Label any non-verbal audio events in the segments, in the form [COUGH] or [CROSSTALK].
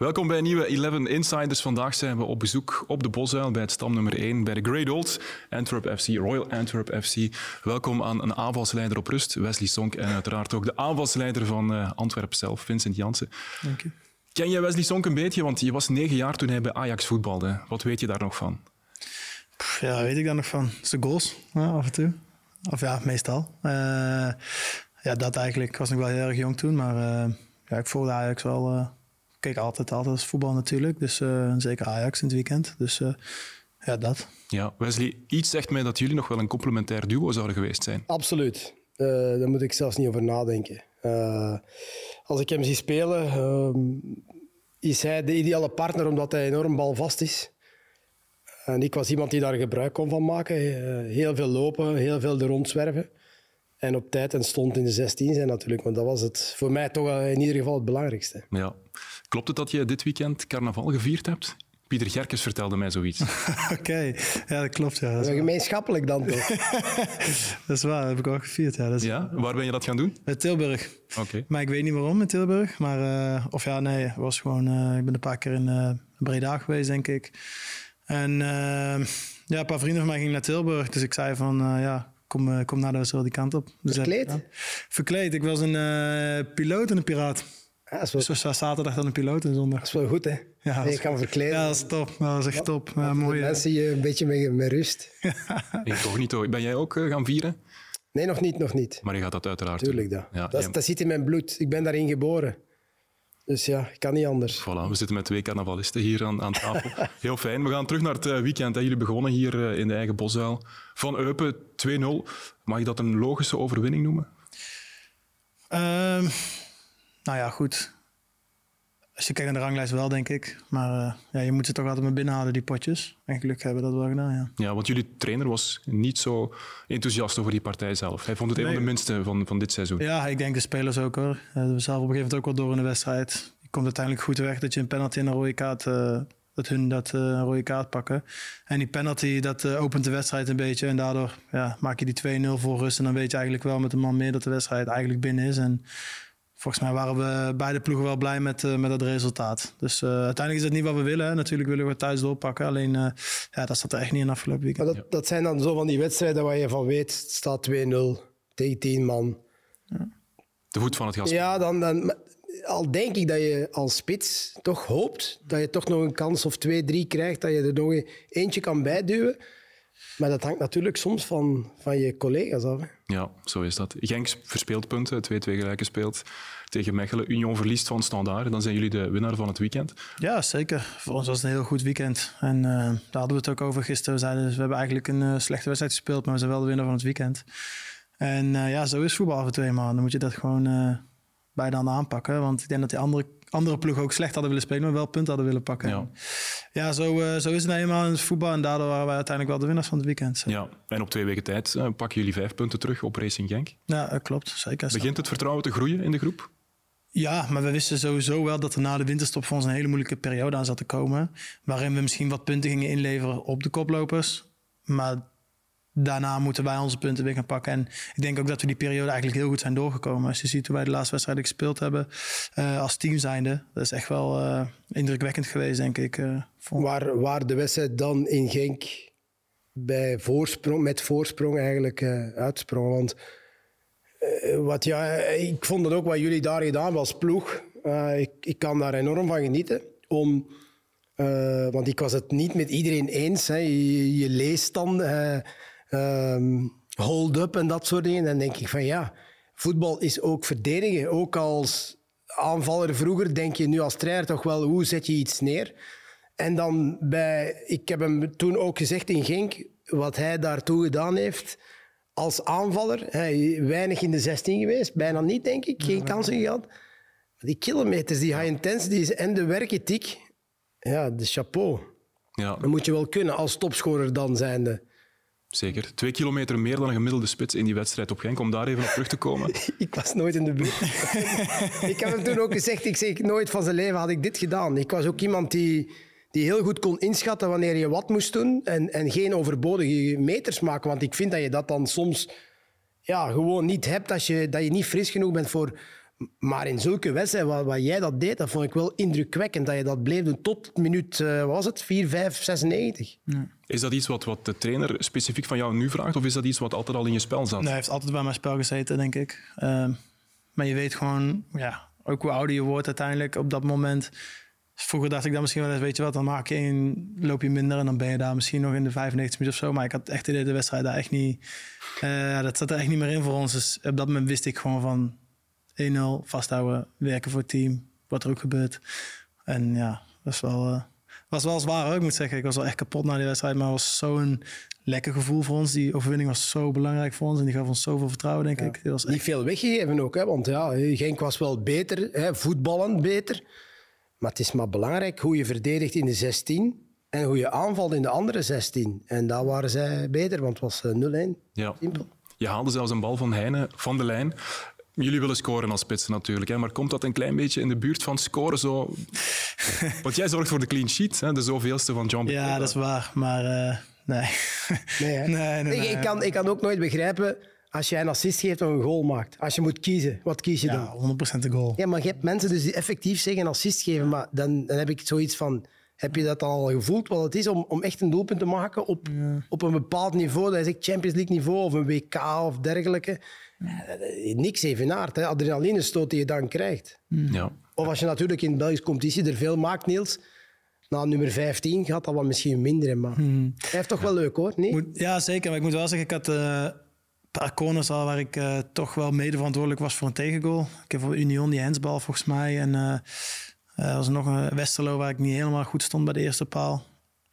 Welkom bij nieuwe 11 Insiders. Vandaag zijn we op bezoek op de Bosuil bij het stam nummer 1 bij de Great Old Antwerp FC, Royal Antwerp FC. Welkom aan een aanvalsleider op rust, Wesley Sonk, en uiteraard ook de aanvalsleider van uh, Antwerp zelf, Vincent Jansen. Dank je. Ken jij Wesley Sonk een beetje? Want je was negen jaar toen hij bij Ajax voetbalde. Wat weet je daar nog van? Ja, weet ik daar nog van? Zijn goals, ja, af en toe. Of ja, meestal. Uh, ja, dat eigenlijk. Ik was nog wel heel erg jong toen, maar uh, ja, ik volgde Ajax wel. Uh, keek altijd, altijd als voetbal natuurlijk. Dus zeker Ajax in het weekend. Dus ja, dat. Ja, Wesley, iets zegt mij dat jullie nog wel een complementair duo zouden geweest zijn. Absoluut. daar moet ik zelfs niet over nadenken. als ik hem zie spelen, is hij de ideale partner omdat hij enorm balvast is. En ik was iemand die daar gebruik kon van maken. Heel veel lopen, heel veel er rondzwerven. En op tijd en stond in de 16 zijn natuurlijk. Want dat was het voor mij toch in ieder geval het belangrijkste. Ja. Klopt het dat je dit weekend carnaval gevierd hebt? Pieter Gerkes vertelde mij zoiets. [LAUGHS] Oké, ja, dat klopt. Ja, dat gemeenschappelijk dan toch? [LAUGHS] dat is waar, dat heb ik ook gevierd. Ja, dat is... ja? Waar ben je dat gaan doen? In Tilburg. Oké. Maar ik weet niet waarom in Tilburg. Maar, uh, of ja, nee, was gewoon, uh, ik ben een paar keer in uh, Breda geweest, denk ik. En ja, een paar vrienden van mij gingen naar Tilburg. Dus ik zei van, ja, kom, kom naar de wedstrijd die kant op. Dus Verkleed? Verkleed. Ik was een uh, piloot en een piraat. Ja, is. Dus zaterdag dan een piloot en zondag. Dat is wel goed, hè? Ja, je kan verkleden. Ja, dat is top. Dat was echt top. Ja, mooi. Mensen je een beetje met, met rust. [LAUGHS] ik toch niet hoor. Ben jij ook uh, gaan vieren? Nee, nog niet, nog niet. Maar je gaat dat uiteraard Tuurlijk, dat. Ja, dat, dat zit in mijn bloed. Ik ben daarin geboren. Dus ja, ik kan niet anders. Voilà, we zitten met twee carnavalisten hier aan, aan tafel. [LAUGHS] Heel fijn. We gaan terug naar het eh, weekend. Hè. Jullie begonnen hier eh, in de eigen Boszuil. Van Eupen 2-0. Mag je dat een logische overwinning noemen? Um, nou ja, goed. Als je kijkt naar de ranglijst wel, denk ik. Maar uh, ja, je moet ze toch altijd maar binnenhalen, die potjes. En gelukkig hebben we dat wel gedaan, ja. Ja, want jullie trainer was niet zo enthousiast over die partij zelf. Hij vond het nee. een van de minste van, van dit seizoen. Ja, ik denk de spelers ook hoor. Uh, we zelf op een gegeven moment ook wel door in de wedstrijd. Je komt uiteindelijk goed weg dat je een penalty en een rode kaart... Uh, dat hun dat een rode kaart pakken. En die penalty, dat opent de wedstrijd een beetje. En daardoor ja, maak je die 2-0 voor rust. En dan weet je eigenlijk wel met een man meer dat de wedstrijd eigenlijk binnen is. En volgens mij waren we beide ploegen wel blij met, uh, met dat resultaat. Dus uh, uiteindelijk is het niet wat we willen. Hè. Natuurlijk willen we thuis doorpakken. Alleen uh, ja, dat zat er echt niet in afgelopen weekend. Maar dat, dat zijn dan zo van die wedstrijden waar je van weet, het staat 2-0 tegen 10 man. Ja. De voet van het gas. Ja, dan, dan, al denk ik dat je als spits toch hoopt dat je toch nog een kans of twee, drie krijgt, dat je er nog eentje kan bijduwen. Maar dat hangt natuurlijk soms van, van je collega's af. Hè. Ja, zo is dat. Genk verspeelt punten, 2-2 gelijk gespeeld tegen Mechelen. Union verliest van Standaard. Dan zijn jullie de winnaar van het weekend. Ja, zeker. Voor ons was het een heel goed weekend. En uh, daar hadden we het ook over gisteren. We zeiden, dus we hebben eigenlijk een uh, slechte wedstrijd gespeeld, maar we zijn wel de winnaar van het weekend. En uh, ja, zo is voetbal af en toe eenmaal. Dan moet je dat gewoon bij dan aanpakken. Want ik denk dat die andere andere ploegen ook slecht hadden willen spelen, maar wel punten hadden willen pakken. Ja, ja zo, uh, zo is het nou eenmaal in het voetbal. En daardoor waren wij uiteindelijk wel de winnaars van het weekend. Zo. Ja, en op twee weken tijd uh, pakken jullie vijf punten terug op Racing Genk. Ja, klopt. Zeker. Begint het vertrouwen te groeien in de groep? Ja, maar we wisten sowieso wel dat er na de winterstop voor ons een hele moeilijke periode aan zat te komen. Waarin we misschien wat punten gingen inleveren op de koplopers. Maar daarna moeten wij onze punten weer gaan pakken. En ik denk ook dat we die periode eigenlijk heel goed zijn doorgekomen. Als je ziet hoe wij de laatste wedstrijden gespeeld hebben uh, als team zijnde. Dat is echt wel uh, indrukwekkend geweest, denk ik. Uh, waar, waar de wedstrijd dan in Genk bij voorsprong, met voorsprong eigenlijk uitsprong. Want wat, ja, ik vond dat ook wat jullie daar gedaan was ploeg. ik, ik kan daar enorm van genieten. Om... want ik was het niet met iedereen eens. Hè. Je, je, leest dan um, hold-up en dat soort dingen. En dan denk ik van ja, voetbal is ook verdedigen. Ook als aanvaller vroeger denk je nu als trainer toch wel hoe zet je iets neer. En dan bij, ik heb hem toen ook gezegd in Genk, wat hij daartoe gedaan heeft als aanvaller. Hij, weinig in de 16 geweest, bijna niet denk ik, geen kansen gehad. Die kilometers, die high intensity en de werkethiek, ja, de chapeau. Ja. Dat moet je wel kunnen als topscorer dan zijnde. Zeker. Twee kilometer meer dan een gemiddelde spits in die wedstrijd op Genk. Om daar even op terug te komen. [LAUGHS] ik was nooit in de buurt. [LAUGHS] ik heb hem toen ook gezegd, ik zeg nooit van zijn leven had ik dit gedaan. Ik was ook iemand die, die heel goed kon inschatten wanneer je wat moest doen. En, en geen overbodige meters maken. Want ik vind dat je dat dan soms ja, gewoon niet hebt. Als je, dat je niet fris genoeg bent voor Maar in zulke wedstrijden, wat, wat jij dat deed, dat vond ik wel indrukwekkend. Dat je dat bleef doen tot minuut, uh, wat was het, 4, 5, 96. Ja. Is dat iets wat, wat de trainer specifiek van jou nu vraagt? Of is dat iets wat altijd al in je spel zat? Nee, hij heeft altijd bij mijn spel gezeten, denk ik. Uh, maar je weet gewoon, ja, ook hoe ouder je wordt uiteindelijk op dat moment. Vroeger dacht ik dan misschien wel eens, weet je wat, dan maak je een, loop je minder en dan ben je daar misschien nog in de 95 minuten of zo. Maar ik had echt in de wedstrijd daar echt niet, uh, dat zat er echt niet meer in voor ons. Dus op dat moment wist ik gewoon van 1-0, vasthouden, werken voor het team, wat er ook gebeurt. En ja, dat is wel, uh, was wel zwaar hoor, ik moet zeggen. Ik was wel echt kapot na die wedstrijd, maar het was zo'n lekker gevoel voor ons. Die overwinning was zo belangrijk voor ons en die gaf ons zoveel vertrouwen, denk ik. Die was echt... Niet veel weggegeven ook, hè? want ja, Genk was wel beter, hè? voetballend beter. Maar het is maar belangrijk hoe je verdedigt in de 16 en hoe je aanvalt in de andere 16. En daar waren zij beter, want het was 0-1. Ja. Simpel. Je haalde zelfs een bal van Heine van de lijn. Jullie willen scoren als spitsen natuurlijk, hè? maar komt dat een klein beetje in de buurt van scoren? Zo? [LAUGHS] Want jij zorgt voor de clean sheet, hè? de zoveelste van John Ja, dat is waar, maar uh, nee. [LAUGHS] Nee, nee, nee, nee, ik, ik, kan, ik kan ook nooit begrijpen als jij een assist geeft of een goal maakt. Als je moet kiezen, wat kies je ja, dan? 100% de goal. Ja, maar je hebt mensen dus die effectief zeggen een assist geven, maar dan, dan heb ik zoiets van... Heb je dat al gevoeld wat het is om, om echt een doelpunt te maken op, ja. op een bepaald niveau? Dat is echt Champions League niveau of een WK of dergelijke. Ja, niks evenaart. Hè. Adrenaline stoot die je dan krijgt. Ja. Of als je natuurlijk in de Belgische competitie er veel maakt, Niels. Na nummer 15 gaat dat wat misschien minder. Maar hmm. hij heeft toch wel leuk hoor. Nee? ja, zeker. Maar ik moet wel zeggen, ik had uh, een paar corners al waar ik uh, toch wel mede verantwoordelijk was voor een tegengoal. Ik heb voor Union die hensbal volgens mij. En uh, er was nog een Westerlo waar ik niet helemaal goed stond bij de eerste paal.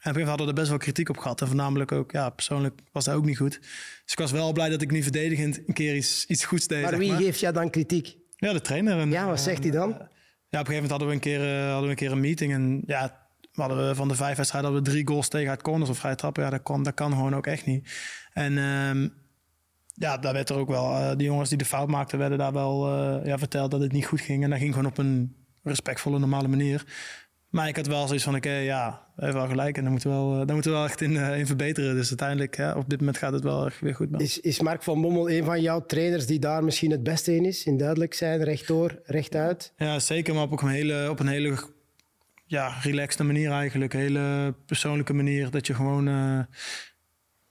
En we hadden er best wel kritiek op gehad. En voornamelijk ook, ja, persoonlijk was dat ook niet goed. Dus ik was wel blij dat ik nu verdedigend een keer iets, iets goeds deed. Maar wie geeft jou dan kritiek? Ja, de trainer. En, ja, wat zegt hij dan? ja, op een gegeven moment hadden we een keer, uh, hadden we een, keer een meeting. En ja, we hadden we van de vijf wedstrijden hadden we drie goals tegen uit corners of vrije trappen. Ja, dat kan, dat kan gewoon ook echt niet. En um, ja, daar werd er ook wel, uh, die jongens die de fout maakten, werden daar wel uh, ja, verteld dat het niet goed ging. En dat ging gewoon op een respectvolle, normale manier. Maar ik had wel zoiets van, oké, okay, ja, heeft wel gelijk. En daar moeten we wel, daar moeten we wel echt in, uh, in verbeteren. Dus uiteindelijk, ja, op dit moment gaat het wel echt weer goed. Man. Is, is Mark van Bommel een van jouw trainers die daar misschien het beste in is? In duidelijk zijn, rechtdoor, rechtuit? Ja, zeker. Maar op een hele, op een hele ja, relaxte manier eigenlijk. Een hele persoonlijke manier. Dat je gewoon... Uh,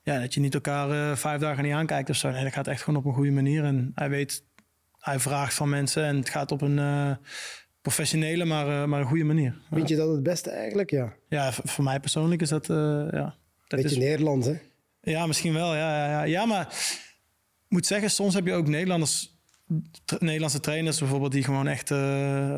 ja, dat je niet elkaar uh, vijf dagen niet aankijkt of zo. Nee, dat gaat echt gewoon op een goede manier. En hij weet... Hij vraagt van mensen en het gaat op een... Uh, professionele, maar, uh, maar een goede manier. Vind je dat het beste eigenlijk? Ja, ja voor mij persoonlijk is dat... Uh, ja, dat Beetje is... Nederland, hè? Ja, misschien wel. Ja, ja, ja. ja, maar ik moet zeggen, soms heb je ook Nederlanders, tra Nederlandse trainers bijvoorbeeld, die gewoon echt... Uh,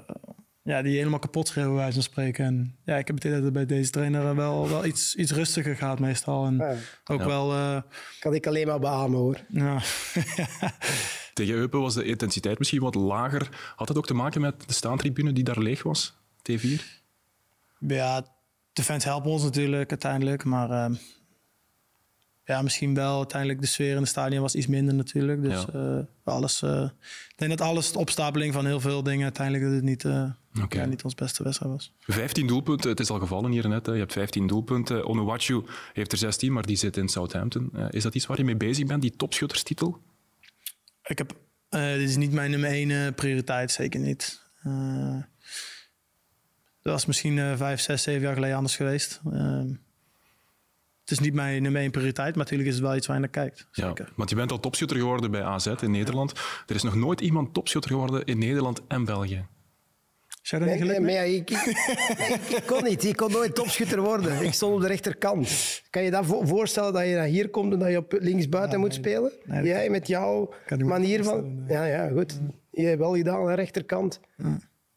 ja, die helemaal kapot schreeuwen, wij van spreken. En ja, ik heb het idee dat het bij deze trainer wel, wel iets, iets rustiger gaat meestal. En ja. ook ja. wel... kan ik alleen maar beamen, hoor. Ja. [LAUGHS] Tegen Eupen was de intensiteit misschien wat lager. Had dat ook te maken met de staantribune die daar leeg was, T4? Ja, de fans helpen ons natuurlijk uiteindelijk. Maar uh, ja, misschien wel uiteindelijk de sfeer in het stadion was iets minder natuurlijk. Dus ja. uh, alles, uh, ik denk dat alles de opstapeling van heel veel dingen uiteindelijk dat het niet, okay. ja, niet ons beste wedstrijd was. 15 doelpunten, het is al gevallen hier net. Hè. Je hebt 15 doelpunten. Onuwachu heeft er 16, maar die zit in Southampton. is dat iets waar je mee bezig bent, die topschutterstitel? Ik heb, uh, dit is niet mijn nummer één uh, prioriteit, zeker niet. Uh, dat was misschien vijf, zes, zeven jaar geleden anders geweest. het is niet mijn nummer één prioriteit, maar natuurlijk is het wel iets waar je naar kijkt. Zeker. Ja, want je bent al topschutter geworden bij AZ in Nederland. Er is nog nooit iemand topschutter geworden in Nederland en België. Zou dat niet gelukt? Nee, nee, ik, ik, ik, kon niet. Ik kon nooit topschutter worden. Ik stond op de rechterkant. Kan je dat voorstellen dat je naar hier komt en dat je op linksbuiten ja, moet nee, spelen? Nee, Jij met jouw manier van... Ja, ja, goed. Je hebt wel gedaan aan de rechterkant.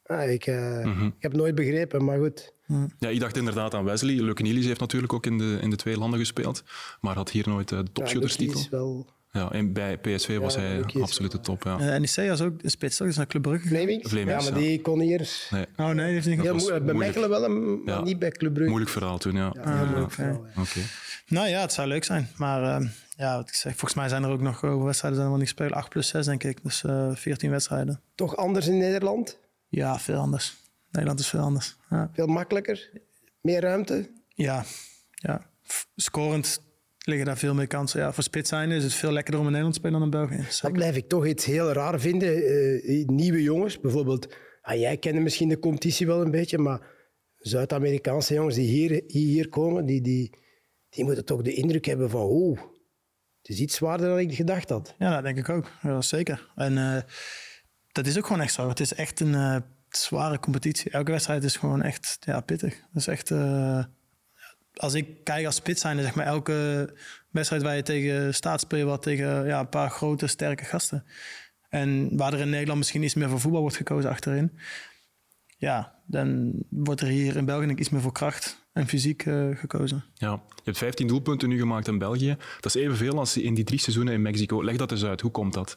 Ah, ik, uh, mm -hmm. ik heb het nooit begrepen, maar goed. Ja, ik dacht inderdaad aan Wesley. Nielis heeft natuurlijk ook in de, in de twee landen gespeeld, maar had hier nooit de topschutterstitel. Ja, wel... Ja, en bij PSV was hij absoluut de top. Ja. Uh, NEC was ook een spits, toch? Is naar Club Brugge? Ja, maar die kon hier... Nee. Oh nee, die heeft niet ja, was Bij Mechelen wel, maar ja. niet bij Club Brugge. Moeilijk verhaal toen, ja. ja ah, moeilijk verhaal, okay. Nou ja, het zou leuk zijn. Maar uh, ja, wat ik zeg, volgens mij zijn er ook nog uh, wedstrijden zijn er niet spelen. 8 plus 6 denk ik, dus 14 wedstrijden. Toch anders in Nederland? Ja, veel anders. Nederland is veel anders. Ja. Veel makkelijker? Meer ruimte? Ja, ja. Scorend liggen daar veel meer kansen. Ja, voor spits zijn is het veel lekkerder om in Nederland te spelen dan in België. Dat blijf ik toch iets heel raar vinden. Eh, nieuwe jongens, bijvoorbeeld... ah, jij kent misschien de competitie wel een beetje, maar Zuid-Amerikaanse jongens die hier, hier komen, die, die, die moeten toch de indruk hebben van... Oh, het is iets zwaarder dan ik gedacht had. Ja, dat denk ik ook. Ja, zeker. En eh, dat is ook gewoon echt zo. Het is echt een eh, zware competitie. Elke wedstrijd is gewoon echt ja, pittig. Dat is echt... als ik kijk als spits zijn, zeg maar elke wedstrijd waar je tegen staat, speel je wat tegen ja, een paar grote, sterke gasten. En waar er in Nederland misschien iets meer voor voetbal wordt gekozen achterin, ja, dan wordt er hier in België iets meer voor kracht en fysiek eh, gekozen. Ja. Je hebt 15 doelpunten nu gemaakt in België. Dat is evenveel als in die drie seizoenen in Mexico. Leg dat eens uit. Hoe komt dat?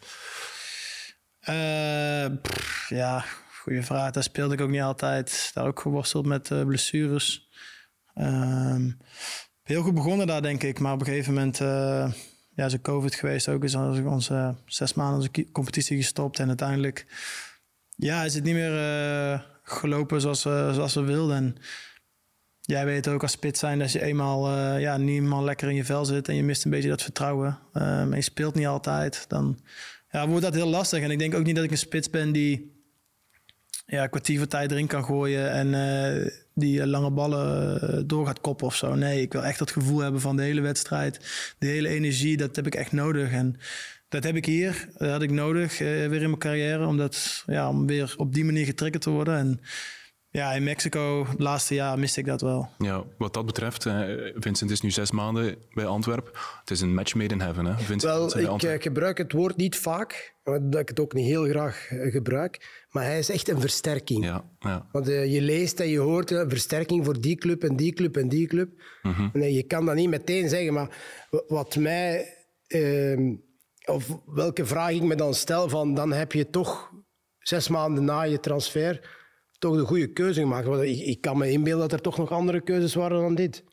Eh, pff, ja, goede vraag. Daar speelde ik ook niet altijd. Daar ook geworsteld met eh, blessures. Ehm, heel goed begonnen daar, denk ik. Maar op een gegeven moment uh, ja, is er COVID geweest. Ook is onze, onze zes maanden onze competitie gestopt. En uiteindelijk ja, is het niet meer uh, gelopen zoals, we wilden. En jij weet ook als spits zijn dat je eenmaal ja, niet eenmaal lekker in je vel zit. En je mist een beetje dat vertrouwen. en je speelt niet altijd. Dan ja, wordt dat heel lastig. En ik denk ook niet dat ik een spits ben die ja, kwartier van tijd erin kan gooien en die lange ballen door gaat koppen of zo. Nee, ik wil echt dat gevoel hebben van de hele wedstrijd. De hele energie, dat heb ik echt nodig. En dat heb ik hier, dat had ik nodig uh, weer in mijn carrière. Om, dat, ja, om weer op die manier getriggerd te worden. En ja, in Mexico, het laatste jaar, miste ik dat wel. Ja, wat dat betreft, Vincent is nu zes maanden bij Antwerpen. Het is een match made in heaven, hè? Vincent, Wel, ik uh, gebruik het woord niet vaak, omdat ik het ook niet heel graag gebruik. Maar hij is echt een versterking. Ja, ja. Want uh, je leest en je hoort een versterking voor die club en die club en die club. Mm -hmm. Nee, je kan dat niet meteen zeggen, maar wat mij... ehm, of welke vraag ik me dan stel, van, dan heb je toch zes maanden na je transfer toch de goede keuze gemaakt. Want ik, ik kan me inbeelden dat er toch nog andere keuzes waren dan dit.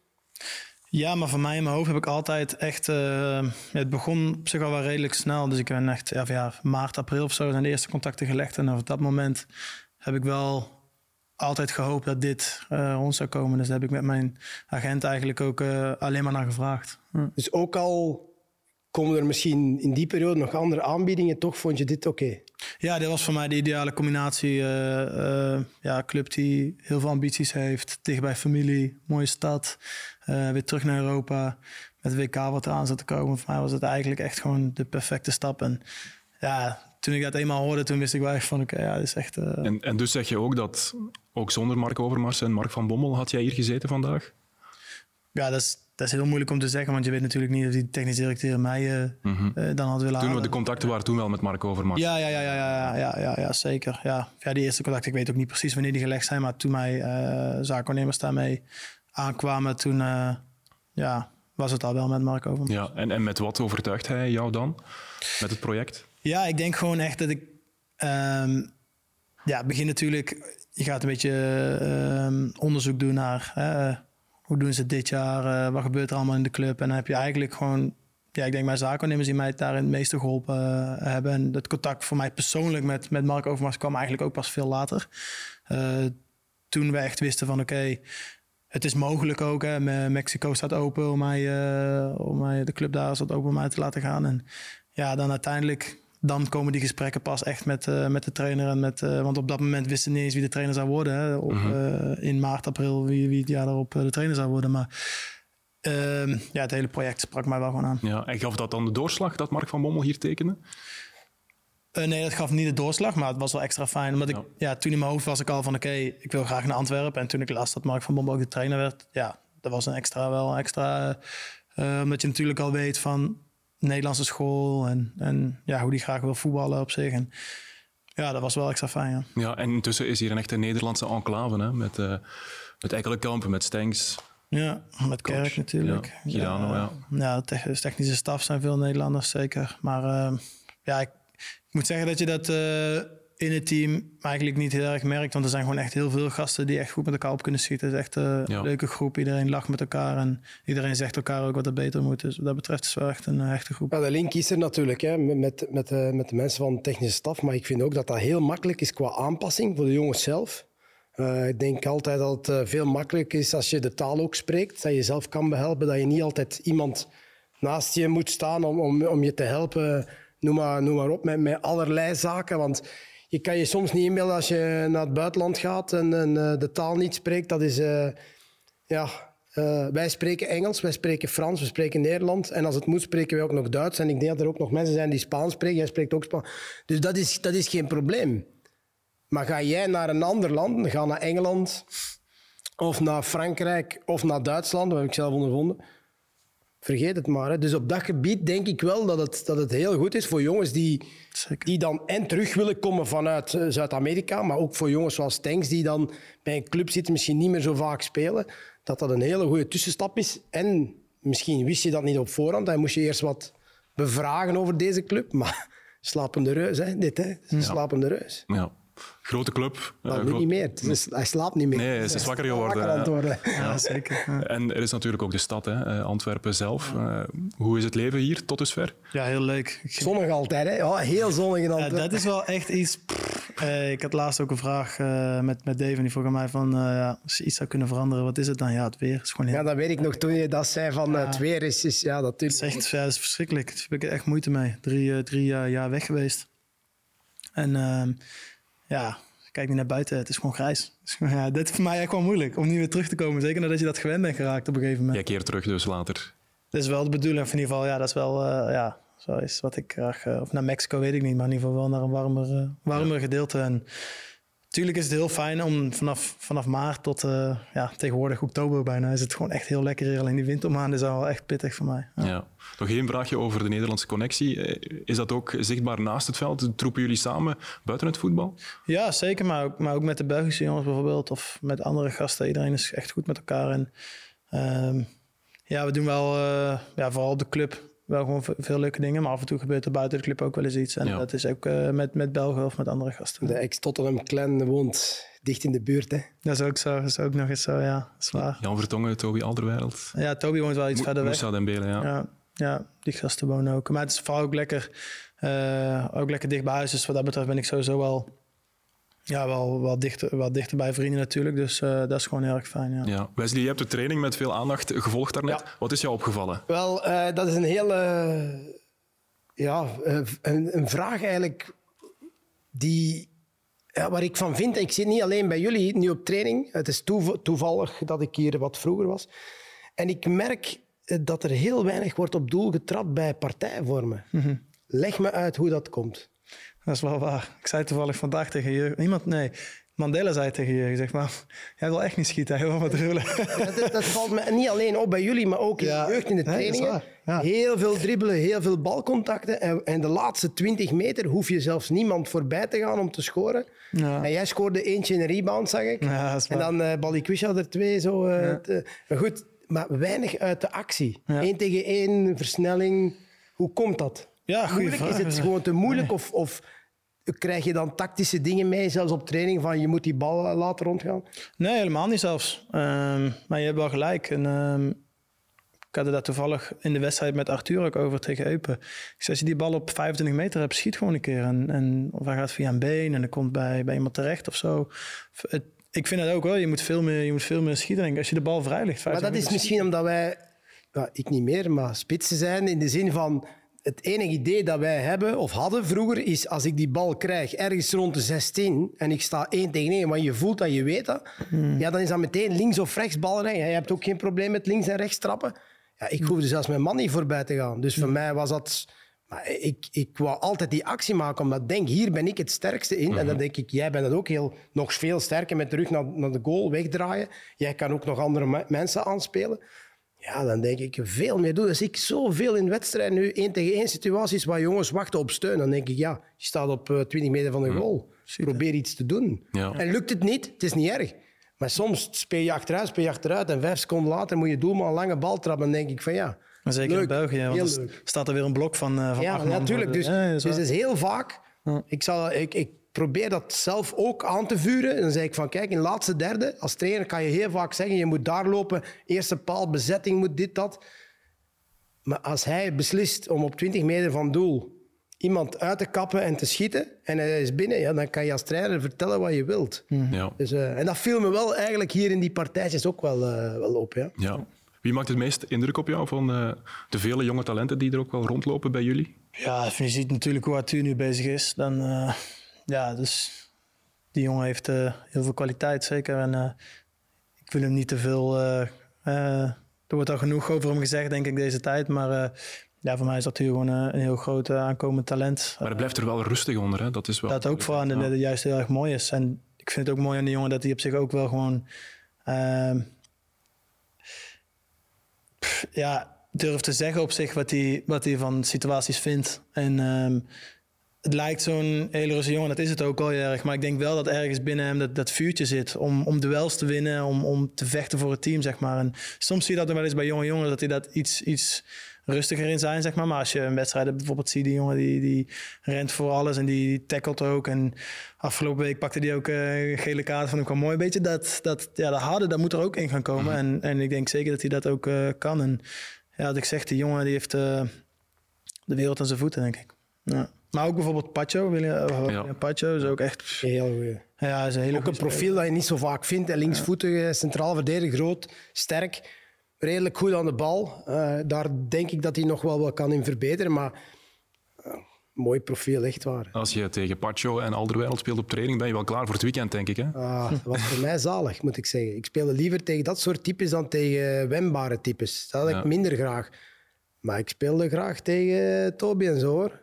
Ja, maar voor mij in mijn hoofd heb ik altijd echt... Uh, het begon op zich al wel redelijk snel. Dus ik ben echt ja, ja, maart, april of zo zijn de eerste contacten gelegd. En op dat moment heb ik wel altijd gehoopt dat dit uh, rond zou komen. Dus daar heb ik met mijn agent eigenlijk ook uh, alleen maar naar gevraagd. Hm. Dus ook al komen er misschien in die periode nog andere aanbiedingen, toch vond je dit oké? Okay? Ja, dit was voor mij de ideale combinatie. Uh, uh, ja, club die heel veel ambities heeft, dicht bij familie, mooie stad, uh, weer terug naar Europa. Met WK wat eraan zat te komen. Voor mij was het eigenlijk echt gewoon de perfecte stap. En ja, toen ik dat eenmaal hoorde, toen wist ik wel echt van oké, okay, ja, dit is echt... En, en dus zeg je ook dat, ook zonder Mark Overmars en Mark van Bommel, had jij hier gezeten vandaag? Ja, dat is, dat is heel moeilijk om te zeggen, want je weet natuurlijk niet of die technisch directeur mij uh, mm -hmm. uh, dan had willen toen, halen. De contacten waren toen wel met Mark Overmars. Ja, ja, ja, ja, ja, ja, ja, ja zeker. Ja. ja, die eerste contacten, ik weet ook niet precies wanneer die gelegd zijn, maar toen mij uh, zaakwaarnemers daarmee aankwamen, toen ja, was het al wel met Mark Overmars. Ja, en, en met wat overtuigt hij jou dan, met het project? Ja, ik denk gewoon echt dat ik... Um, ja, begin natuurlijk... Je gaat een beetje um, onderzoek doen naar... Hoe doen ze dit jaar? Uh, wat gebeurt er allemaal in de club? En dan heb je eigenlijk gewoon... Ja, ik denk mijn zaakwaarnemers die mij daarin het meeste geholpen uh, hebben. En dat contact voor mij persoonlijk met, met Mark Overmars kwam eigenlijk ook pas veel later. Uh, toen we echt wisten van oké, het is mogelijk ook. Hè. Mexico staat open om mij, om mij, de club daar staat open om mij te laten gaan. En ja, dan uiteindelijk dan komen die gesprekken pas echt met, uh, met de trainer. En met, uh, want op dat moment wisten niet eens wie de trainer zou worden. Hè. Op, uh -huh. in maart, april, wie, wie het jaar daarop de trainer zou worden. Maar ehm, ja, het hele project sprak mij wel gewoon aan. Ja, en gaf dat dan de doorslag dat Mark van Bommel hier tekende? Uh, nee, dat gaf niet de doorslag, maar het was wel extra fijn. Omdat ik, ja, toen in mijn hoofd was ik al van, oké, okay, ik wil graag naar Antwerpen. En toen ik las dat Mark van Bommel ook de trainer werd, ja, dat was een extra wel extra. Uh, omdat je natuurlijk al weet van, Nederlandse school en, en ja, hoe die graag wil voetballen op zich. En ja, dat was wel extra fijn. Ja, ja en intussen is hier een echte Nederlandse enclave hè? met, uh, met Ekkelenkampen, met Stengs. Ja, met Kerk natuurlijk. Ja, Girano, ja. Ja, de technische staf zijn veel Nederlanders, zeker. Maar uh, ja, ik, ik, moet zeggen dat je dat uh, in het team eigenlijk niet heel erg merkt. Want er zijn gewoon echt heel veel gasten die echt goed met elkaar op kunnen schieten. Het is echt een ja. leuke groep. Iedereen lacht met elkaar en iedereen zegt elkaar ook wat er beter moet. Dus wat dat betreft is het wel echt een echte groep. Ja, de link is er natuurlijk hè, met, met, de, met de mensen van de technische staf. Maar ik vind ook dat dat heel makkelijk is qua aanpassing voor de jongens zelf. Uh, ik denk altijd dat het veel makkelijker is als je de taal ook spreekt. Dat je zelf kan behelpen. Dat je niet altijd iemand naast je moet staan om, om, om je te helpen. Noem maar, noem maar op, met, met allerlei zaken. Want je kan je soms niet inbeelden als je naar het buitenland gaat en, en eh, de taal niet spreekt. Dat is, eh, ja, eh, wij spreken Engels, wij spreken Frans, we spreken Nederlands. En als het moet, spreken wij ook nog Duits. En ik denk dat er ook nog mensen zijn die Spaans spreken. Jij spreekt ook Spaans. Dus dat is, dat is geen probleem. Maar ga jij naar een ander land, ga naar Engeland of naar Frankrijk of naar Duitsland, dat heb ik zelf ondervonden. Vergeet het maar. Hè. Dus op dat gebied denk ik wel dat het, dat het heel goed is voor jongens die, Zeker. die dan en terug willen komen vanuit eh, Zuid-Amerika, maar ook voor jongens zoals Tanks die dan bij een club zitten, misschien niet meer zo vaak spelen, dat dat een hele goede tussenstap is. En misschien wist je dat niet op voorhand, dan moest je eerst wat bevragen over deze club, [LAUGHS] maar slapende reus, hè, dit, hè. Slapende reus. Ja. Grote club. eh, nu groot- niet meer. Is- hij slaapt niet meer. Nee, hij is wakker geworden, Wakker worden. Ja, zeker. Ja. En er is natuurlijk ook de stad, hè, eh, Antwerpen zelf. Eh, hoe is het leven hier tot dusver? ja, heel leuk. Zonnig altijd, hè? Ja, heel zonnig in Ja, Antwerpen. dat is wel echt iets. eh, ik had laatst ook een vraag eh, met, met Dave en die vroeg aan mij van eh, ja, als je iets zou kunnen veranderen, wat is het dan? Ja, het weer. Het is gewoon heel, Ja, dat weet ik nog toen je dat zei van eh, het weer is, is ja, het is echt ja, dat is verschrikkelijk. Daar heb ik echt moeite mee. Drie, eh, drie eh, jaar weg geweest. En ehm, ja, kijk nu naar buiten. Het is gewoon grijs. Gewoon- ja, dit is voor mij echt wel moeilijk om niet weer terug te komen. Zeker nadat je dat gewend bent geraakt op een gegeven moment. Jij keert terug dus later. Dat is wel de bedoeling. Of in ieder geval, ja, dat is wel eh, ja, zo is wat ik graag. eh, of naar Mexico weet ik niet, maar in ieder geval wel naar een warmer, eh, warmer gedeelte. En natuurlijk is het heel fijn om vanaf, vanaf maart tot eh, ja, tegenwoordig oktober bijna is het gewoon echt heel lekker hier. Alleen die wintermaanden zijn wel echt pittig voor mij. Ja. Ja. Nog één vraagje over de Nederlandse connectie. Eh, Is dat ook zichtbaar naast het veld? Troepen jullie samen buiten het voetbal? Ja, zeker. Maar ook, maar ook met de Belgische jongens bijvoorbeeld. Of met andere gasten. Iedereen is echt goed met elkaar. En ehm, ja, we doen wel, eh, ja, vooral op de club, wel gewoon ve- veel leuke dingen. Maar af en toe gebeurt er buiten de club ook wel eens iets. En Ja. dat is ook eh, met, met Belgen of met andere gasten. De ex-Tottenham-clan woont dicht in de buurt. Hè. Dat is ook zo. Dat is ook nog eens zo, ja. Dat is waar. Jan Vertongen, Toby Alderweireld, Ja, Toby woont wel iets Mo- verder weg. Moussa Dembele, ja. Ja, ja, die gasten wonen ook. Maar het is vooral ook lekker, eh, ook lekker dicht bij huis. Dus wat dat betreft ben ik sowieso wel, ja, wel, wel, dichter, wel dichter bij vrienden natuurlijk. Dus eh, dat is gewoon heel erg fijn, ja. Ja. Wesley, je hebt de training met veel aandacht gevolgd daarnet. Ja. Wat is jou opgevallen? Wel, eh, dat is een hele... ja, eh, een, een vraag eigenlijk die... Ja, waar ik van vind, ik zit niet alleen bij jullie nu op training. Het is toev- toevallig dat ik hier wat vroeger was. En ik merk dat er heel weinig wordt op doel getrapt bij partijvormen. Leg me uit hoe dat komt. Dat is wel waar. Ik zei toevallig vandaag tegen je, iemand, nee, Mandela zei tegen je, zeg maar, jij wil echt niet schieten, hij wil wat rullen. Dat, dat valt me niet alleen op bij jullie, maar ook in Ja, de jeugd in de trainingen. Ja. Heel veel dribbelen, heel veel balcontacten. En, en de laatste 20 meter hoef je zelfs niemand voorbij te gaan om te scoren. Ja. En jij scoorde eentje in een rebound, zag ik. En dan uh, Balikwisha er twee. Zo, eh, te- maar goed, maar weinig uit de actie. Eén tegen één, versnelling. Hoe komt dat? Ja, moeilijk? vraag. Is het gewoon te moeilijk? Of, of krijg je dan tactische dingen mee, zelfs op training, van je moet die bal eh, laten rondgaan? Nee, helemaal niet zelfs. Ehm, maar je hebt wel gelijk. En, ehm, ik had het daar toevallig in de wedstrijd met Arthur ook over tegen Eupen. Ik zei, als je die bal op 25 meter hebt, schiet gewoon een keer. En, en, of hij gaat via een been en dan komt bij, bij iemand terecht of zo. Het, ik vind het ook hoor, je moet veel meer, je moet veel meer schieten. Als je de bal vrij ligt. Maar 50 dat is misschien omdat wij, ja, ik niet meer, maar spitsen zijn. In de zin van, het enige idee dat wij hebben of hadden vroeger is als ik die bal krijg ergens rond de 16 en ik sta 1 tegen 1, want je voelt dat je weet dat, ja, dan is dat meteen links of rechts ballen. Je hebt ook geen probleem met links en rechts trappen. Ja, ik hoefde zelfs mijn man niet voorbij te gaan. Dus voor mij was dat... Maar ik, ik wou altijd die actie maken, omdat ik denk, hier ben ik het sterkste in. En dan denk ik, jij bent het ook heel, nog veel sterker met de rug naar, naar de goal wegdraaien. Jij kan ook nog andere me- mensen aanspelen. Ja, dan denk ik veel meer doen. Dus ik zoveel in wedstrijden nu, één tegen één situaties waar jongens wachten op steun. Dan denk ik, ja, je staat op eh, 20 meter van de goal. Probeer iets te doen. Ja. En lukt het niet, het is niet erg. Maar soms speel je achteruit, speel je achteruit. En vijf seconden later moet je doelman een lange bal trappen. Dan denk ik van ja, Maar zeker leuk, in België, want er staat er weer een blok van, eh van Ja, natuurlijk. Dus, Ja, dus het is heel vaak. Ik, zal, ik, ik probeer dat zelf ook aan te vuren. Dan zeg ik van, kijk, in de laatste derde, als trainer kan je heel vaak zeggen, je moet daar lopen, eerste paal, bezetting moet dit, dat. Maar als hij beslist om op 20 meter van doel iemand uit te kappen en te schieten, en hij is binnen, ja, dan kan je als trainer vertellen wat je wilt. Ja. Dus, eh, en dat viel me wel eigenlijk hier in die partijtjes ook wel, eh, wel op. Ja. Ja. Wie maakt het meest indruk op jou van uh, de vele jonge talenten die er ook wel rondlopen bij jullie? Ja, je ziet natuurlijk hoe Arthur nu bezig is. Dan, uh, ja, dus die jongen heeft uh, heel veel kwaliteit, zeker. En ik wil hem niet te veel... er wordt al genoeg over hem gezegd, denk ik, deze tijd. Maar ja, voor mij is Arthur gewoon een heel groot aankomend talent. Maar hij blijft er wel rustig onder, hè? Dat is wel... Dat ook vooral ja. de, juist heel erg mooi is. En ik vind het ook mooi aan die jongen dat hij op zich ook wel gewoon uh, ja, durft te zeggen op zich wat hij, wat hij van situaties vindt. En uh, het lijkt zo'n hele rustige jongen, dat is het ook al erg. Maar ik denk wel dat ergens binnen hem dat, dat vuurtje zit om, om duels te winnen, om, om te vechten voor het team, zeg maar. En soms zie je dat er wel eens bij jonge jongens, dat hij dat iets, iets rustiger in zijn, zeg maar. Maar als je een wedstrijd bijvoorbeeld ziet, die jongen die, die rent voor alles en die, die tackelt ook. En afgelopen week pakte hij ook uh, gele kaart van hem kwam mooi. Een beetje dat, dat, ja, de harde, dat moet er ook in gaan komen. Mhm. en, en ik denk zeker dat hij dat ook uh, kan. En ja, wat ik zeg, die jongen die heeft uh, de wereld aan zijn voeten, denk ik. Ja. Maar ook bijvoorbeeld Pacho. William, ja. Pacho is ook echt... Heel goed. Ja, is een hele ook een profiel dat je niet zo vaak vindt. Linksvoetig, centraal verdediger, groot, sterk redelijk goed aan de bal. Uh, daar denk ik dat hij nog wel wat kan in verbeteren. Maar uh, mooi profiel, echt waar. Als je tegen Pacho en Alderweireld speelt op training, ben je wel klaar voor het weekend, denk ik. Hè? Ah, dat was voor mij zalig, moet ik zeggen. Ik speelde liever tegen dat soort types dan tegen wendbare types. Dat had ik minder graag. Maar ik speelde graag tegen Toby en zo, hoor.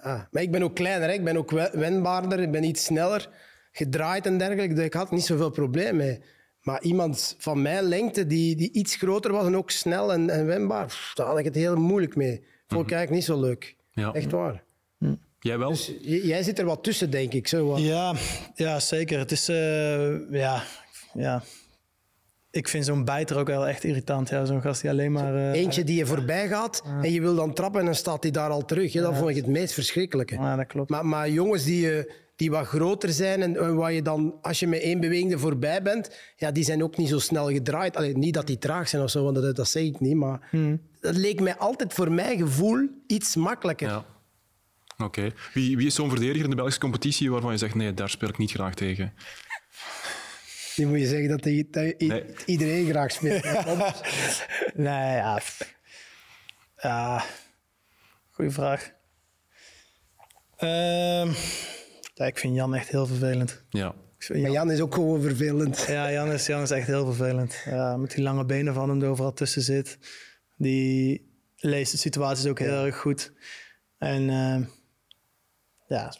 Ah, maar ik ben ook kleiner, hè. ik ben ook wendbaarder, ik ben iets sneller, gedraaid en dergelijke. Dus ik had niet zoveel probleem mee. Maar iemand van mijn lengte, die, die iets groter was en ook snel en, en wendbaar, daar had ik het heel moeilijk mee. Vond ik mhm. eigenlijk niet zo leuk. Ja. Echt waar. Hm. Jij wel? Dus jij zit er wat tussen, denk ik. Zo Ja, ja, zeker. Het is, uh, ja, ja. Ik vind zo'n bijter ook wel echt irritant. Ja, zo'n gast die alleen maar... Uh, Eentje die je voorbij gaat en je wil dan trappen en dan staat hij daar al terug. Ja, dat vond ik het meest verschrikkelijke. Ja, dat klopt. Maar, maar jongens die je die wat groter zijn en waar je dan, als je met één beweging er voorbij bent, ja, die zijn ook niet zo snel gedraaid. Allee, niet dat die traag zijn of zo, want dat, dat zeg ik niet, maar hmm. dat leek mij altijd voor mijn gevoel iets makkelijker. Ja. Oké. Wie, wie is zo'n verdediger in de Belgische competitie waarvan je zegt, nee, daar speel ik niet graag tegen? Nu moet je zeggen dat, die, iedereen graag speelt. [LAUGHS] nee, ja. ja. Goeie vraag. Ehm ja, ik vind Jan echt heel vervelend. Ja. Jan... Maar Jan is ook gewoon vervelend. Ja, Jan is, Jan is echt heel vervelend. Ja, met die lange benen van hem die overal tussen zit. Die leest de situaties ook heel erg goed. En uh, ja,